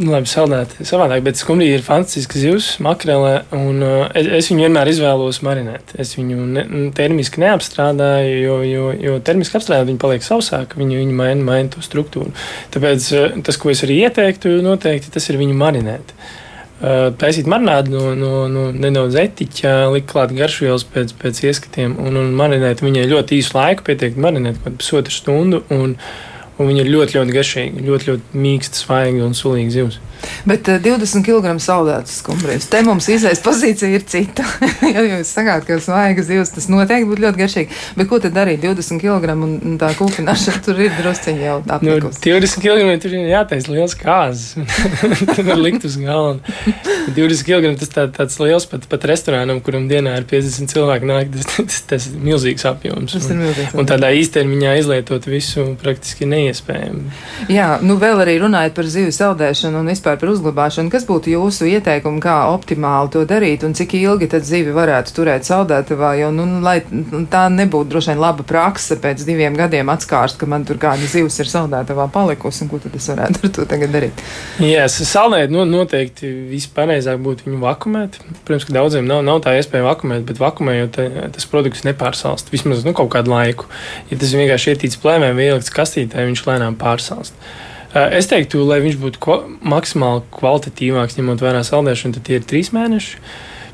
labi, saldēti savādāk, bet skumbrija ir fantastiska zivs, makrele. Un, uh, es, es viņu vienmēr izvēlos marinēt. Es viņu ne, termiski neapstrādāju, jo, jo, jo termiski apstrādājot, viņi paliek sausāki, viņi, viņi maina, maina to struktūru. Tāpēc uh, tas, ko es arī ieteiktu, noteikti tas ir viņu marinēt. Uh, taisīt marinādu no, no, no nedaudz etiķa, likt klāt garšvielas pēc, pēc ieskatiem un, un marinēt viņai ļoti īsu laiku, pietiek marinēt kaut pusotru stundu. Un, uh, Un viņi ir ļoti, ļoti garšīgi, ļoti, ļoti mīksti, svaigi un sulīgi zivs. Bet uh, 20 kg saldētas skumbrijas. Te mums izējas pozīcija ir cita. ja jūs sakāt, ka svaigas zivs tas noteikti būtu ļoti garšīgi. Bet ko tad darīt 20 kg un, un tā kūpināšana tur ir drusciņi jau apnikus. Nu, 20 kg tur ir jātaisa liels kāzas. tur var likt uz galda. 20 kg tas tā, tāds liels pat, pat restorānam, kuram dienā ir 50 cilvēki nāk, tas, tas, tas ir milzīgs apjoms. Tas ir milzīgs. Un, un tādā īstermiņā izlietot visu praktiski neiespējami. Jā, nu vēl arī runājot par zivju saldēšanu un vispār vispār par uzglabāšanu. Kas būtu jūsu ieteikumi, kā optimāli to darīt un cik ilgi tad zivi varētu turēt saldētavā? Jo, nu, lai tā nebūtu droši vien laba praksa pēc diviem gadiem atskārst, ka man tur kāda zivs ir saldētavā palikusi un ko tad es varētu ar to tagad darīt? Jā, saldēt nu, noteikti vispareizāk būtu viņu vakumēt. Protams, ka daudziem nav, nav tā iespēja vakumēt, bet vakumējot tas produkts nepārsalst vismaz nu, kaut kādu laiku. Ja tas vienkārši ietīts plēmē vai ielikts kastītē, viņš lēnām pārsalst. Eh, es teiktu, lai viņš būtu kva maksimāli kvalitatīvāks, ņemot vērā saldēšanu, tad tie ir trīs mēneši.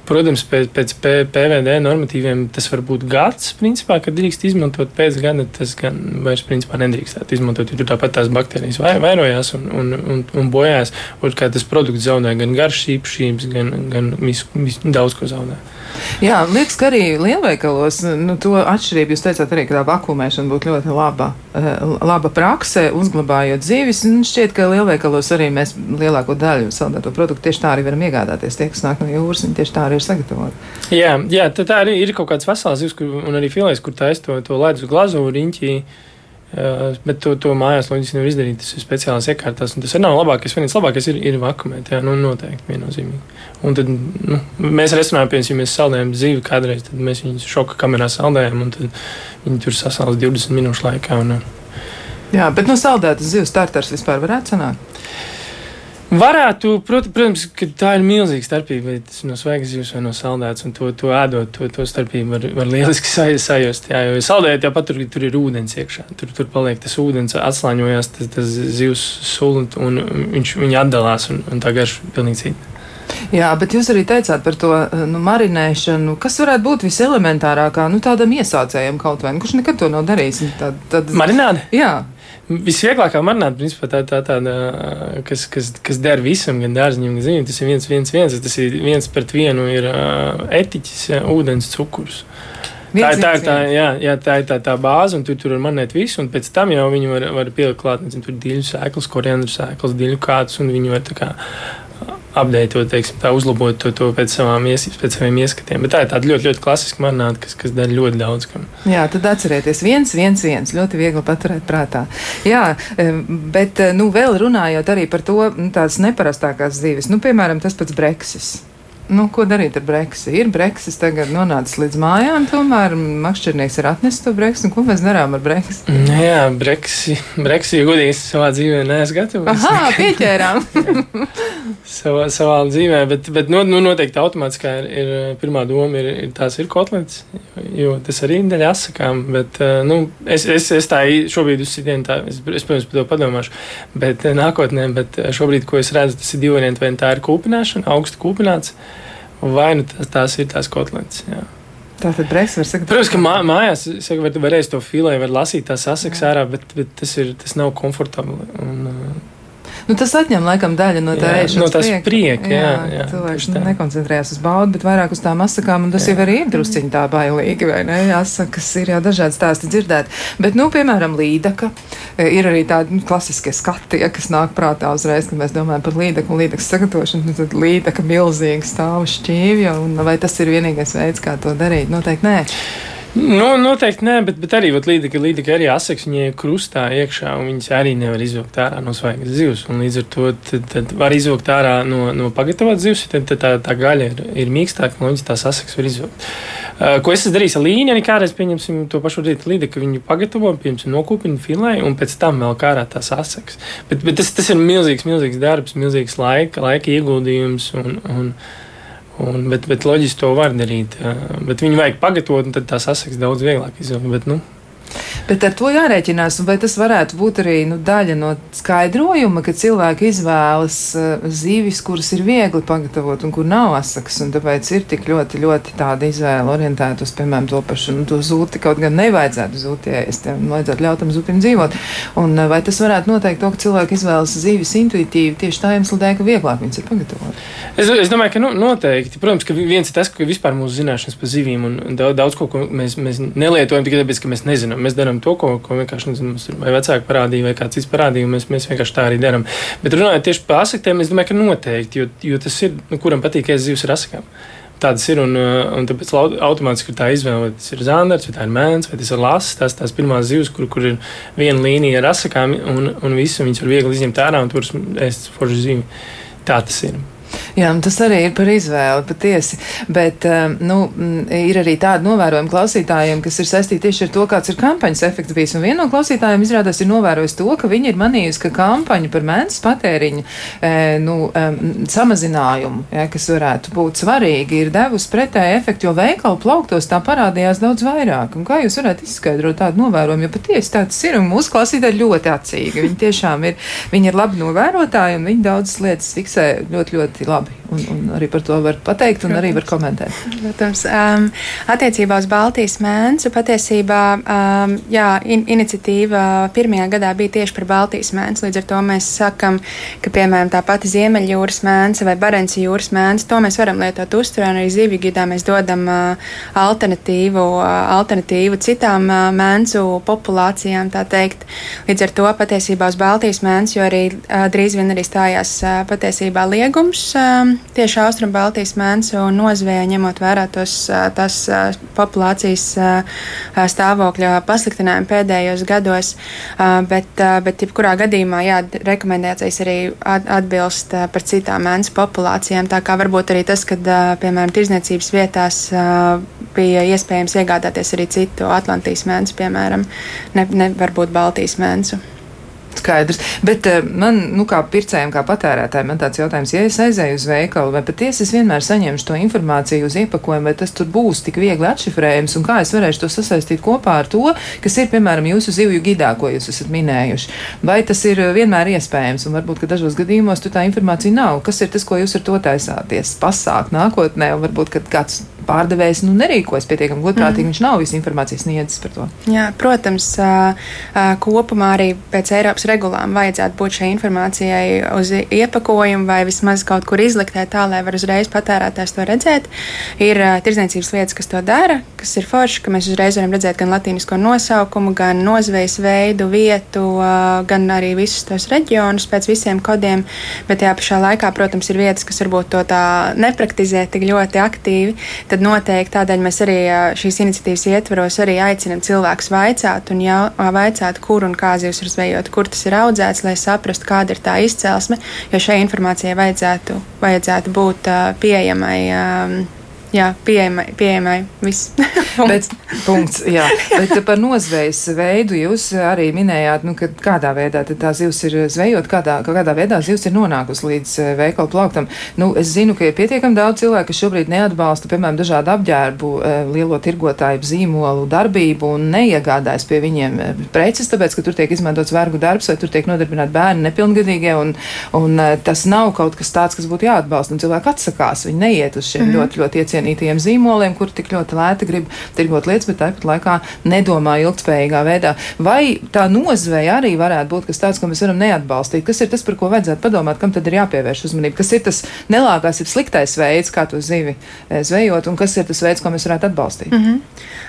Protams, pēc, pēc PVD normatīviem tas var būt gads, principā, kad drīkst izmantot pēc gada. Tas gan vairs principā nedrīkstētu izmantot, jo tur tāpat tās baktērijas vairojās un, un, un, un bojājās. Kā tas produkts zaudē gan garšas īpašības, gan, gan visu, visu, daudz ko zaudē. Jā, liekas, ka arī lielveikalos nu, to atšķirību jūs teicāt arī, ka tā vakumēšana būtu ļoti laba, eh, laba prakse, uzglabājot dzīves. Šķiet, ka lielveikalos arī mēs lielāko daļu saldēto produktu tieši tā arī varam iegādāties. Tie, kas nāk no jūras, viņi tieši tā arī ir sagatavoti. Jā, jā tā, arī ir kaut kāds vesels zivs, un arī filēs, kur taisa to, to ledus glazūru riņķī. Uh, bet to, to mājās loģiski nevar izdarīt. Tas ir speciālās iekārtās. Tas ir nav labākais. Viens labākais ir, ir vakumēt. Jā, nu, noteikti viennozīmīgi. Un tad nu, mēs restorānā, piemēram, ja mēs saldējam zivi kādreiz, tad mēs viņus šoka kamerā saldējam, un viņi tur sasāls 20 minūšu laikā. Un, jā, bet no saldētas zivs starters vispār varētu sanākt. Varētu, prot, protams, ka tā ir milzīga starpība. Vai tas no svaigas zivs vai no saldētas, un to, to ēdot, to, to starpību var, var lieliski sajust. Jā, jo saldējot jau pat tur, tur ir ūdens iekšā. Tur, tur paliek tas ūdens, atslāņojās tas, tas zivs sula, un viņš viņa atdalās, un, un tā garša pilnīgi cita. Jā, bet jūs arī teicāt par to nu, marinēšanu. Kas varētu būt viselementārākā nu, tādam iesācējam kaut vai? Nu, kurš nekad to nav darījis? Tad, tad... Marināde? Jā. Visvieglākā marināt, principā, tā, tā tāda, kas, kas, kas der visam, gan dārziņam, gan zīmēm. Tas ir viens, viens, viens. Tas ir viens pret vienu, ir etiķis, jā, ūdens, cukurs. Viens, tā, tā, tā, jā, jā, tā ir tā, tā bāze, un tu tur var manēt visu, un pēc tam jau viņi var, var pielikt klāt, nezinu, tur diļu sēklas, koriandru sēklas, diļu kāds, un viņi var tā kā apdeitot, tā, uzlabot to, to pēc, ies, pēc saviem ieskatiem. Bet tā ir tāda ļoti, ļoti klasiska marināta, kas, kas dara ļoti daudz. Kam. Jā, tad atcerieties, viens, viens, viens. Ļoti viegli paturēt prātā. Jā, bet nu, vēl runājot arī par to nu, tādas neparastākās dzīves, nu, piemēram, tas pats Brexit. Nu, ko darīt ar Brexit? Ir Brexit tagad nonācis līdz mājām, tomēr makšķernieks ir atnesis to Brexit. Ko mēs darām ar Brexit? Nu jā, Brexit, Brexit godīgi savā dzīvē neesmu gatavs. Aha, pieķērām. savā, savā dzīvē, bet, bet nu, nu, noteikti automātiski ir, ir pirmā doma, ir, ir tās ir kotlets, jo tas arī ir daļa asakām, bet nu, es, es, es tā šobrīd uz sitienu, tā, es, es, protams, par to padomāšu, bet nākotnē, bet šobrīd, ko es redzu, tas ir divi varianti, vai tā ir kūpināšana, augstu kūpināts vai nu tās, tās ir tās kotletes. Jā. Tātad brīvs var sakot. Protams, ka mā, mājās saka, var, varēs to filē, var lasīt tās asaks ārā, bet, bet tas, ir, tas nav komfortabli. Un, uh, Nu, tas atņem laikam daļu no tā ēšanas. No tās prieka, prieka jā, jā, jā, cilvēks nu, nekoncentrējas uz baudu, bet vairāk uz tām asakām, un tas jā. jau arī ir drusciņi tā bailīgi, vai ne? Asakas ir jau dažādi stāsti dzirdēt. Bet, nu, piemēram, līdaka e, ir arī tādi nu, klasiskie skati, ja, kas nāk prātā uzreiz, kad mēs domājam par līdaku un līdakas sagatavošanu, nu, tad līdaka milzīgi stāv šķīvja, un vai tas ir vienīgais veids, kā to darīt? Noteikti nē. Nu, noteikti nē, bet, bet arī līdzi, līdzi arī asaks viņai krustā iekšā, un viņas arī nevar izvilkt ārā no svaigas zivs. Līdz ar to tad, tad var izvilkt ārā no, no pagatavotas zivs, tad, tad tā, tā gaļa ir, ir mīkstāka, un viņas tās asaks var izvilkt. Uh, ko es darījis ar līniju, arī kādreiz pieņemsim to pašu līdzi, ka viņu pagatavo, piemēram, nokūpina filē, un pēc tam vēl kā ārā tās asaks. Bet, bet tas, tas ir milzīgs, milzīgs darbs, milzīgs laika, laika ieguldījums. Un, un, Un, bet, bet loģiski to var darīt. Bet viņu vajag pagatavot, un tad tās asaks daudz vieglāk izvēlēties. Nu, Bet ar to jārēķinās, vai tas varētu būt arī nu, daļa no skaidrojuma, ka cilvēki izvēlas uh, zivis, kuras ir viegli pagatavot un kur nav asakas, un tāpēc ir tik ļoti, ļoti tāda izvēle orientēta uz, piemēram, to pašu nu, to zūti, kaut gan nevajadzētu zūties, tiem vajadzētu ļaut tam zupim dzīvot. Un uh, vai tas varētu noteikt to, ka cilvēki izvēlas zivis intuitīvi tieši tā iemesla dēļ, ka vieglāk viņas ir pagatavot? Es, es domāju, ka nu, noteikti. Protams, ka viens ir tas, ka vispār mūsu zināšanas par zivīm un daudz, daudz ko, ko mēs, mēs nelietojam tikai tāpēc, ka mēs nezinām. Mēs darām to, ko, ko vienkārši nezinu, vai vecāki parādīja, vai kāds cits parādīja. Mēs, mēs vienkārši tā arī darām. Bet runājot tieši par asaktiem, es domāju, ka noteikti, jo, jo tas ir, nu, kuram patīk ēst zivs ar asakām. Tādas ir, un, un tāpēc automātiski ir tā izvēle, vai tas ir zāģis, vai tā ir mēnesis, vai tas ir lasis. Tās tās pirmās zivs, kur, kur ir viena līnija ar asakām, un, un visu viņas var viegli izņemt ārā un tur ēst foršu zīmi. Tā tas ir. Jā, tas arī ir par izvēli patiesi. Bet um, nu, ir arī tādi novērojumi klausītājiem, kas ir saistīti tieši ar to, kāds ir kampaņas efekts bijis. Un viena no klausītājiem izrādās ir novērojis to, ka viņi ir manījusi, ka kampaņa par mēnesis patēriņu e, nu, um, samazinājumu, ja, kas varētu būt svarīgi, ir devusi pretēju efektu, jo veikalu plauktos tā parādījās daudz vairāk. Un kā jūs varētu izskaidrot tādu novērojumu? Jo patiesi tāds ir un mūsu klausītāji ļoti acīgi. Viņi tiešām ir, viņi ir labi novērotāji un viņi daudzas lietas fiksē ļoti, ļoti labi labi. Un, un arī par to var pateikt un Protams. arī var komentēt. Protams, um, attiecībā uz Baltijas mēnesi patiesībā um, jā, in, iniciatīva pirmajā gadā bija tieši par Baltijas mēnesi. Līdz ar to mēs sakam, ka piemēram tā pati Ziemeļjūras mēnesi vai Barenci jūras mēnesi, to mēs varam lietot uzturē, un arī zivju gidā mēs dodam uh, alternatīvu, uh, alternatīvu citām uh, mēnsu populācijām. Līdz ar to patiesībā uz Baltijas mēnesi, jo arī uh, drīz vien arī stājās uh, patiesībā liegums uh, tieši Austrum Baltijas mēnesi un nozvēja, ņemot vērā tos, tas populācijas stāvokļa pasliktinājumu pēdējos gados. Bet, bet jebkurā gadījumā, jā, rekomendācijas arī atbilst par citām mēnesi populācijām. Tā kā varbūt arī tas, ka, piemēram, tirzniecības vietās bija iespējams iegādāties arī citu Atlantijas mēnesi, piemēram, ne, ne varbūt Baltijas mēnesi. Skaidrs. Bet uh, man, nu, kā pircējiem, kā patērētājiem, man tāds jautājums, ja es aizēju uz veikalu, vai patiesi es vienmēr saņemšu to informāciju uz iepakojumu, vai tas tur būs tik viegli atšifrējams, un kā es varēšu to sasaistīt kopā ar to, kas ir, piemēram, jūsu zivju gidā, ko jūs esat minējuši. Vai tas ir eh, vienmēr iespējams, un varbūt, ka dažos gadījumos tur tā informācija nav. Kas ir tas, ko jūs ar to taisāties pasākt nākotnē, un varbūt, kad kāds pārdevējs nu, nerīkojas pietiekami godprātīgi, mm. viņš nav visu informāciju sniedzis par to. Jā, protams, kopumā arī pēc Eiropas regulām vajadzētu būt šai informācijai uz iepakojumu vai vismaz kaut kur izliktē tā, lai var uzreiz patērētājs to redzēt. Ir tirdzniecības vietas, kas to dara, kas ir forši, ka mēs uzreiz varam redzēt gan latīnisko nosaukumu, gan nozvejas veidu, vietu, gan arī visus tos reģionus pēc visiem kodiem, bet tajā pašā laikā, protams, ir vietas, kas varbūt to tā nepraktizē tik ļoti aktīvi. Tad noteikti tādēļ mēs arī šīs iniciatīvas ietvaros arī aicinam cilvēkus vaicāt un jau, vaicāt, kur un kā zivs ir zvejot, kur tas ir audzēts, lai saprastu, kāda ir tā izcelsme, jo šai informācijai vajadzētu, vajadzētu būt pieejamai. Um, jā, pieejamai, pieejamai viss. bet, punkts, jā. Bet par nozvejas veidu jūs arī minējāt, nu, ka kādā veidā tā zivs ir zvejot, kādā, kādā veidā zivs ir nonākusi līdz eh, veikalu plauktam. Nu, es zinu, ka ir pietiekami daudz cilvēku, kas šobrīd neatbalsta, piemēram, dažādu apģērbu, eh, lielo tirgotāju zīmolu darbību un neiegādājas pie viņiem eh, preces, tāpēc, ka tur tiek izmantots vergu darbs vai tur tiek nodarbināti bērni nepilngadīgie, un, un tas nav kaut kas tāds, kas būtu jāatbalsta, un cilvēki atsakās, viņi neiet uz šiem mm -hmm. ļoti, ļoti iecienītajiem zīmoliem, kur tik ļoti lēti grib tirgot lietas, bet tāpat laikā nedomā ilgspējīgā veidā. Vai tā nozveja arī varētu būt kas tāds, ko mēs varam neatbalstīt? Kas ir tas, par ko vajadzētu padomāt, kam tad ir jāpievērš uzmanība? Kas ir tas nelāgās, ir sliktais veids, kā to zivi eh, zvejot, un kas ir tas veids, ko mēs varētu atbalstīt? Mm -hmm.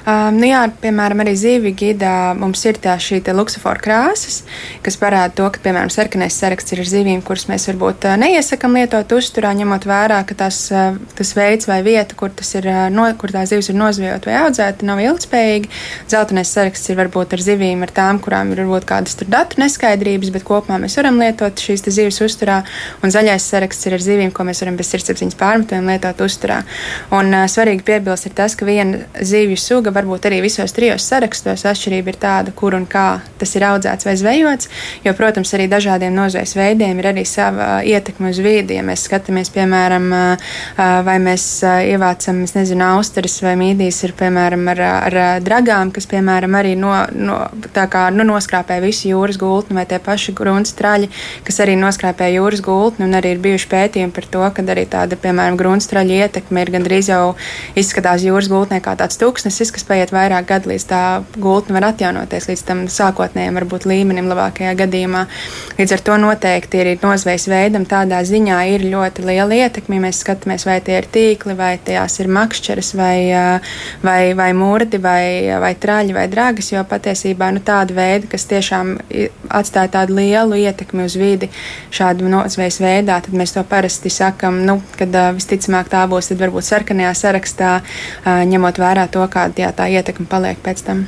um, nu jā, piemēram, arī zīvi gidā mums ir tā šī luksofora krāsas, kas parāda to, ka, piemēram, sarkanais saraksts ir zivīm, kuras mēs varbūt uh, neiesakam lietot uzturā, ņemot vērā, ka tas, uh, tas veids vai vieta, kur, ir, no, kur tā zivs ir nozvejot vai audzēta, nav ilgspējīgi. Zeltainais saraksts ir varbūt ar zivīm, ar tām, kurām ir varbūt kādas datu neskaidrības, bet kopumā mēs varam lietot šīs zivis uzturā. Un zaļais saraksts ir ar zivīm, ko mēs varam bez sirdsapziņas pārmetumiem lietot uzturā. Un uh, svarīgi piebilst ir tas, ka viena zivju suga varbūt arī visos trijos sarakstos atšķirība ir tāda, kur un kā tas ir audzēts vai zvejots. Jo, protams, arī dažādiem nozvejas veidiem ir arī sava ietekme uz vidi. Ja mēs skatāmies, piemēram, vai mēs ievācam, nezinu, austeres vai mīdīs, ir, piemēram, ar, ar dragām, kas, piemēram, arī no, no, kā, nu, noskrāpē visu jūras gultni, vai tie paši grunts traļi, kas arī noskrāpē jūras gultni, un arī ir bijuši pētījumi par to, ka arī tāda, piemēram, grunts traļa ietekme ir gandrīz jau izskatās jūras gultnē kā tāds tūkstnesis, kas paiet vairāk gadu, līdz tā gultne var atjaunoties līdz tam sākotnējiem, varbūt līmenim labākajā gadījumā. Līdz ar to noteikti ir nozvejas veidam tādā ziņā ir ļoti liela ietekme. Mēs skatāmies, vai tie ir tīkli, vai tās ir makšķeres, vai, vai, vai mūrdi, vai, vai traļi, vai dragas, jo patiesībā nu, tāda veida, kas tiešām atstāja tādu lielu ietekmi uz vidi šādu nozvejas veidā, tad mēs to parasti sakam, nu, kad visticamāk tā būs, tad varbūt sarkanajā sarakstā, ņemot vērā to, kāda tā ietekme paliek pēc tam.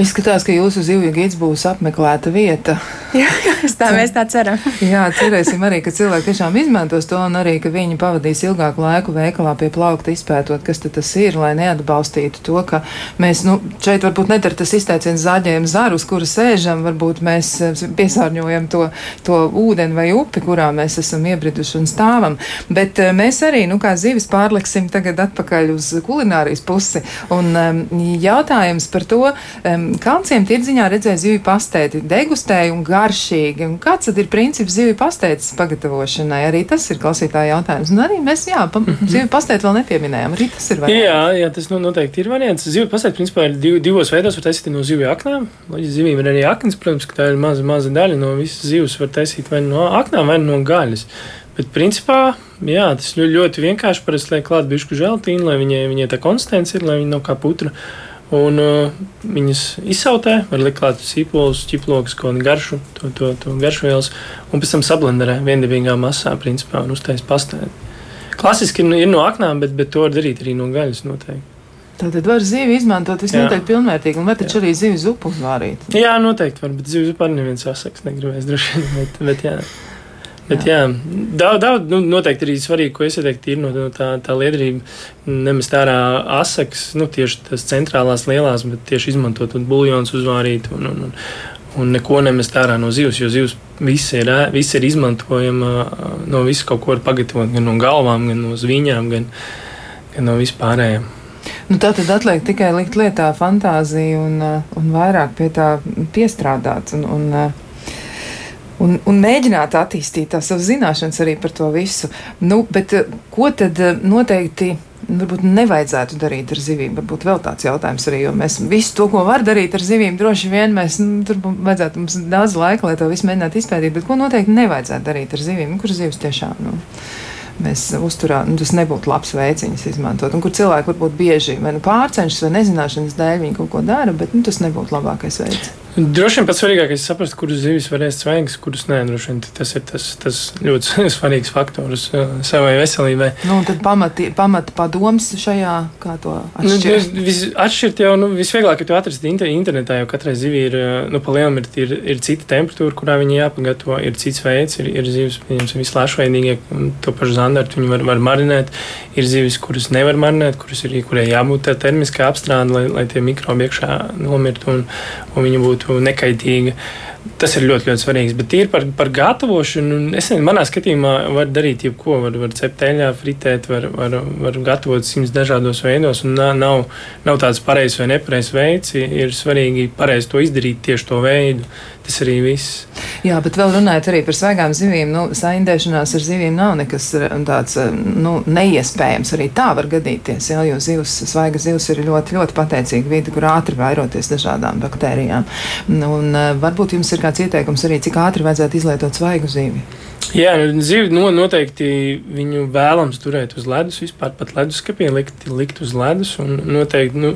Izskatās, ka jūsu zivju gids būs apmeklēta vieta. Jā, tā mēs tā ceram. Jā, cerēsim arī, ka cilvēki tiešām izmantos to un arī, ka viņi pavadīs ilgāku laiku veikalā pie plaukta izpētot, kas tas ir, lai neatbalstītu to, ka mēs, nu, šeit varbūt nedara tas izteiciens zaļiem zaru, uz kura sēžam, varbūt mēs eh, piesārņojam to, to ūdeni vai upi, kurā mēs esam iebriduši un stāvam. Bet eh, mēs arī, nu, kā zivis pārliksim tagad atpakaļ uz kulinārijas pusi. Un um, jautājums par to, um, Kalnciem tirdziņā redzēju zivju pastēti, degustēju un gāju garšīgi. Un kāds tad ir princips zivju pastaitas pagatavošanai? Arī tas ir klausītāja jautājums. Un arī mēs, jā, pa, Mhm. zivju pastaitu vēl nepieminējām. Arī tas ir variants. Jā, jā, tas nu, noteikti ir variants. Zivju pasaule principā ir div, divos veidos. Var taisīt no zivju aknām. Loģiski zivīm ir arī aknas, protams, ka tā ir maza, maza daļa no visas zivs. Var taisīt vai no aknām, vai no gaļas. Bet principā, jā, tas ļoti, ļoti vienkārši. Parasti liek klāt bišku želtīnu, lai viņai, viņai tā konsistence ir, lai viņa nav kā putra. Un uh, viņas izsautē, var likt klāt sīpolus, ķiplokus, kādu garšu, to, to, to garšvielas, un pēc tam sablenderē viendabīgā masā, principā, un uztais pastēt. Klasiski ir, ir no aknām, bet, bet to var darīt arī no gaļas noteikti. Tad var zivi izmantot visnotaļ Jā. pilnvērtīgi, un var taču arī zivi zupu uzvārīt. Jā, noteikti var, bet zivs par neviens sasaks negribēs droši vien, bet, bet jā. Bet, jā, daudz, daudz nu, noteikti arī svarīgi, ko es ieteiktu, ir no, no tā, tā liederība nemest ārā asaks, nu, tieši tās centrālās lielās, bet tieši izmantot un buļļons uzvārīt un, un, un, un neko nemest ārā no zivs, jo zivs viss ir, viss ir izmantojama, no visu kaut ko var pagatavot, gan no galvām, gan no zviņām, gan, gan no vispārējiem. Nu, tā tad atliek tikai likt lietā fantāziju un, un vairāk pie tā piestrādāt. Un, un, Un, un mēģināt attīstīt tās savas zināšanas arī par to visu. Nu, bet uh, ko tad uh, noteikti varbūt nevajadzētu darīt ar zivīm? Varbūt vēl tāds jautājums arī, jo mēs visu to, ko var darīt ar zivīm, droši vien mēs nu, tur vajadzētu mums daudz laika, lai to visu mēģinātu izpētīt. Bet ko noteikti nevajadzētu darīt ar zivīm? Nu, Kur zivs tiešām? Nu, mēs uzturām, nu, tas nebūtu labs veids viņas izmantot. Un kur cilvēki varbūt bieži vai nu pārcenšas vai nezināšanas dēļ viņi kaut ko dara, bet nu, tas nebūtu labākais veids. Droši vien pats svarīgākais ir saprast, kuras zivis var ēst svaigas, kuras nē. Droši vien tas ir tas, tas ļoti svarīgs faktors uh, savai veselībai. Nu, tad pamati, pamata padoms šajā, kā to Nu, atšķirt. nu, vis- Atšķirt jau nu, visvieglāk, ir to atrast inter- internetā, jo katrai zivij ir, uh, nu, pa lielam ir, ir, ir cita temperatūra, kurā viņi jāpagatavo, ir cits veids, ir, ir zivis, pieņemsim, vislāšveidīgie, to pašu zandartu viņi var, var marinēt, ir zivis, kuras nevar marinēt, kuras ir, kurai jābūt tā termiskā apstrāde, lai, lai tie mikrobi iekšā nomirtu un, un viņi būtu nekaitīga. Tas ir ļoti, ļoti svarīgs. Bet ir par, par gatavošanu. Es nezinu, manā skatījumā var darīt jebko. Var, var cept eļļā, fritēt, var, var, var gatavot simts dažādos veidos. un Nav, nav, tāds pareizs vai nepareizs veids. Ir svarīgi pareizi to izdarīt tieši to veidu. Tas arī viss. Jā, bet vēl runājot arī par svaigām zivīm, nu, saindēšanās ar zivīm nav nekas eh, tāds eh, nu, neiespējams. Arī tā var gadīties, jā, jo zivs, svaiga zivs ir ļoti, ļoti pateicīga vide, kur ātri vairoties dažādām baktērijām. Nu, Un, uh, varbūt jums ir kāds ieteikums arī, cik ātri vajadzētu izlietot svaigu zivi. Jā, nu, zivi no, noteikti viņu vēlams turēt uz ledus, vispār pat leduskapī likt, likt uz ledus. Noteikti, nu,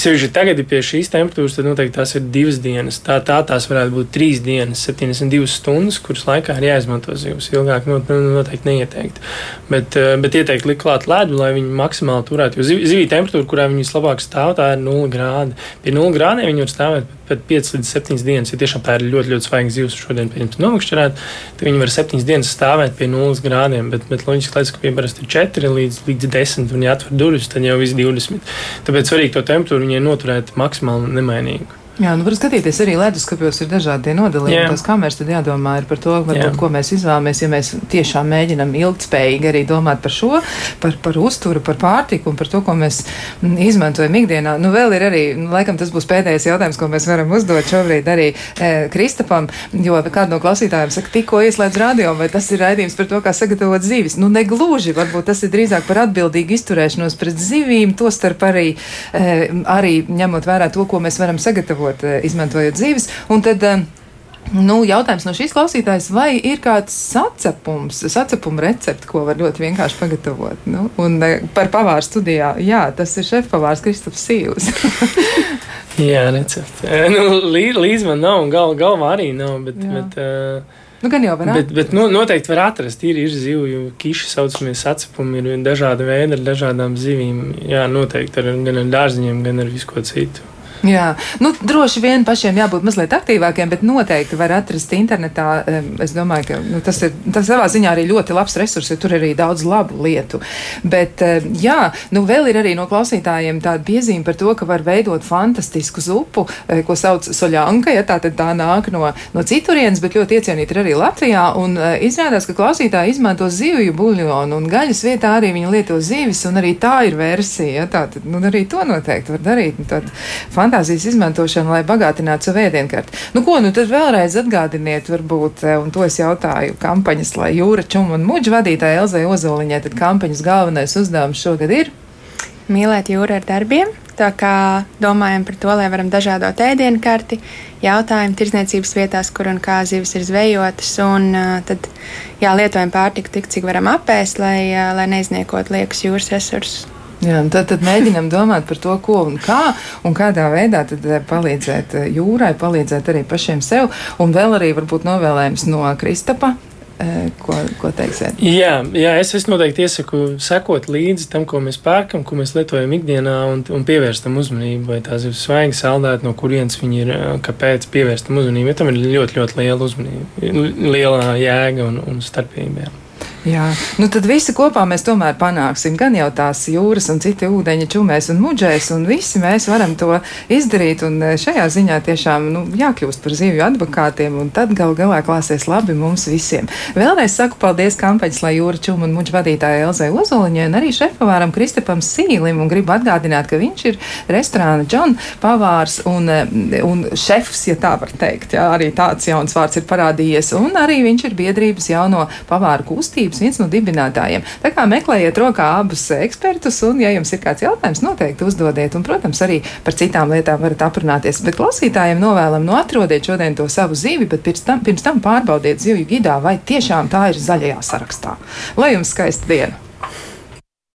sevišķi tagad ir pie šīs temperatūras, tad noteikti tās ir divas dienas. Tā, tā tās varētu būt trīs dienas, 72 stundas, kuras laikā ir jāizmanto zivs. Ilgāk not, nu, noteikti neieteikt. Bet, eh, bet ieteikt likt klāt ledu, lai viņi maksimāli turētu. Jo ziv- zivī temperatūra, kurā viņi vislabāk stāv, tā ir 0 grādi. Pie 0 grādiem viņi var stāvēt pat 5 līdz 7 dienas. Ja tiešām tā ir ļoti, ļoti svaiga zivs, šodien pieņemt nomakšķerēt, tad viņi var 7 dienas stāvēt pie 0 grādiem. Bet, bet loģiski, ka pie parasti ir 4 līdz, līdz 10, un ja atver durvis, tad jau viss 20. Tāpēc svarīgi to temperatūru viņai noturēt maksimāli nemainīgu. Jā, nu var skatīties arī leduskapjos ir dažādi nodalījumi. Tās kameras tad jādomā ir par to, varbūt, ko mēs izvēlamies, ja mēs tiešām mēģinam ilgtspējīgi arī domāt par šo, par, par uzturu, par pārtiku un par to, ko mēs mm, izmantojam ikdienā. Nu, vēl ir arī, nu, laikam tas būs pēdējais jautājums, ko mēs varam uzdot šobrīd arī e, Kristapam, jo kādu no klausītājiem saka, tikko ieslēdz radio, vai tas ir raidījums par to, kā sagatavot zivis. Nu, negluži, varbūt tas ir drīzāk par atbildīgu izturēšanos pret zivīm, to starp arī, e, arī ņemot vērā to, ko mēs varam sagatavot, e, izmantojot zivis. Un tad, e, Nu, jautājums no šīs klausītājas, vai ir kāds sacepums, sacepuma recepte, ko var ļoti vienkārši pagatavot? Nu, un e, par pavāru studijā, jā, tas ir šefpavārs Kristaps Sīvs. Jā, recepte. Nu, lī- līdz man nav, un gal, galvā arī nav. Bet, Jā. bet, uh, nu, gan jau var Bet, bet nu, noteikti var atrast. Ir, ir zivju kiši, saucamie sacepumi, ir dažādi veidi ar dažādām zivīm. Jā, noteikti ar, gan ar dārziņiem, gan ar visu ko citu. Jā, nu, droši vien pašiem jābūt mazliet aktīvākiem, bet noteikti var atrast internetā. Es domāju, ka nu, tas ir tas savā ziņā arī ļoti labs resurs, jo tur ir arī daudz labu lietu. Bet, jā, nu, vēl ir arī no klausītājiem tāda piezīme par to, ka var veidot fantastisku zupu, eh, ko sauc soļanka, ja tā tad tā nāk no, no citurienes, bet ļoti iecienīta ir arī Latvijā. Un uh, izrādās, ka klausītāji izmanto zivju buļļonu un gaļas vietā arī viņi lieto zivis, un arī tā ir versija. Ja, tā tad nu, arī to noteikti var darīt. Tad fantāzijas izmantošanu, lai bagātinātu savu ēdienkarti. Nu, ko nu tad vēlreiz atgādiniet, varbūt, un to es jautāju kampaņas, lai jūra čuma un muģa vadītāja Elzai Ozoliņai, tad kampaņas galvenais uzdevums šogad ir? Mīlēt jūru ar darbiem, Tā kā domājam par to, lai varam dažādot ēdienu karti, jautājumu tirdzniecības vietās, kur un kā zivis ir zvejotas, un uh, tad jā, lietojam pārtiku tik, cik varam apēst, lai, uh, lai neizniekot liekas jūras resursus. Jā, tad, tad mēģinam domāt par to, ko un kā, un kādā veidā palīdzēt jūrai, palīdzēt arī pašiem sev, un vēl arī varbūt novēlējums no Kristapa Ko, ko teiksiet? Jā, jā, es, es noteikti iesaku sekot līdzi tam, ko mēs pērkam, ko mēs lietojam ikdienā, un, un pievērst tam uzmanību. Vai tās ir svaigi saldēti, no kurienes viņi ir, kāpēc pievērst tam uzmanību. Ja tam ir ļoti, ļoti liela uzmanība, liela jēga un, un starpība. Jā. Jā, nu tad visi kopā mēs tomēr panāksim. Gan jau tās jūras un citi ūdeņi čumēs un muģēs, un visi mēs varam to izdarīt, un eh, šajā ziņā tiešām nu, jākļūst par zivju advokātiem, un tad gal galā klāsies labi mums visiem. Vēlreiz saku paldies kampaņas, lai jūra čuma un muģa vadītāja Elzai Ozoliņai un arī šefpavāram Kristapam Sīlim, un gribu atgādināt, ka viņš ir restorāna John pavārs un, eh, un šefs, ja tā var teikt, jā, arī tāds jauns vārds ir parādījies, un arī viņš ir biedrības jauno pavāru kustību biedrības viens no dibinātājiem. Tā kā meklējiet rokā abus ekspertus, un, ja jums ir kāds jautājums, noteikti uzdodiet, un, protams, arī par citām lietām varat aprunāties. Bet klausītājiem novēlam, nu, atrodiet šodien to savu zīvi, bet pirms tam, pirms tam pārbaudiet zivju gidā, vai tiešām tā ir zaļajā sarakstā. Lai jums skaista diena!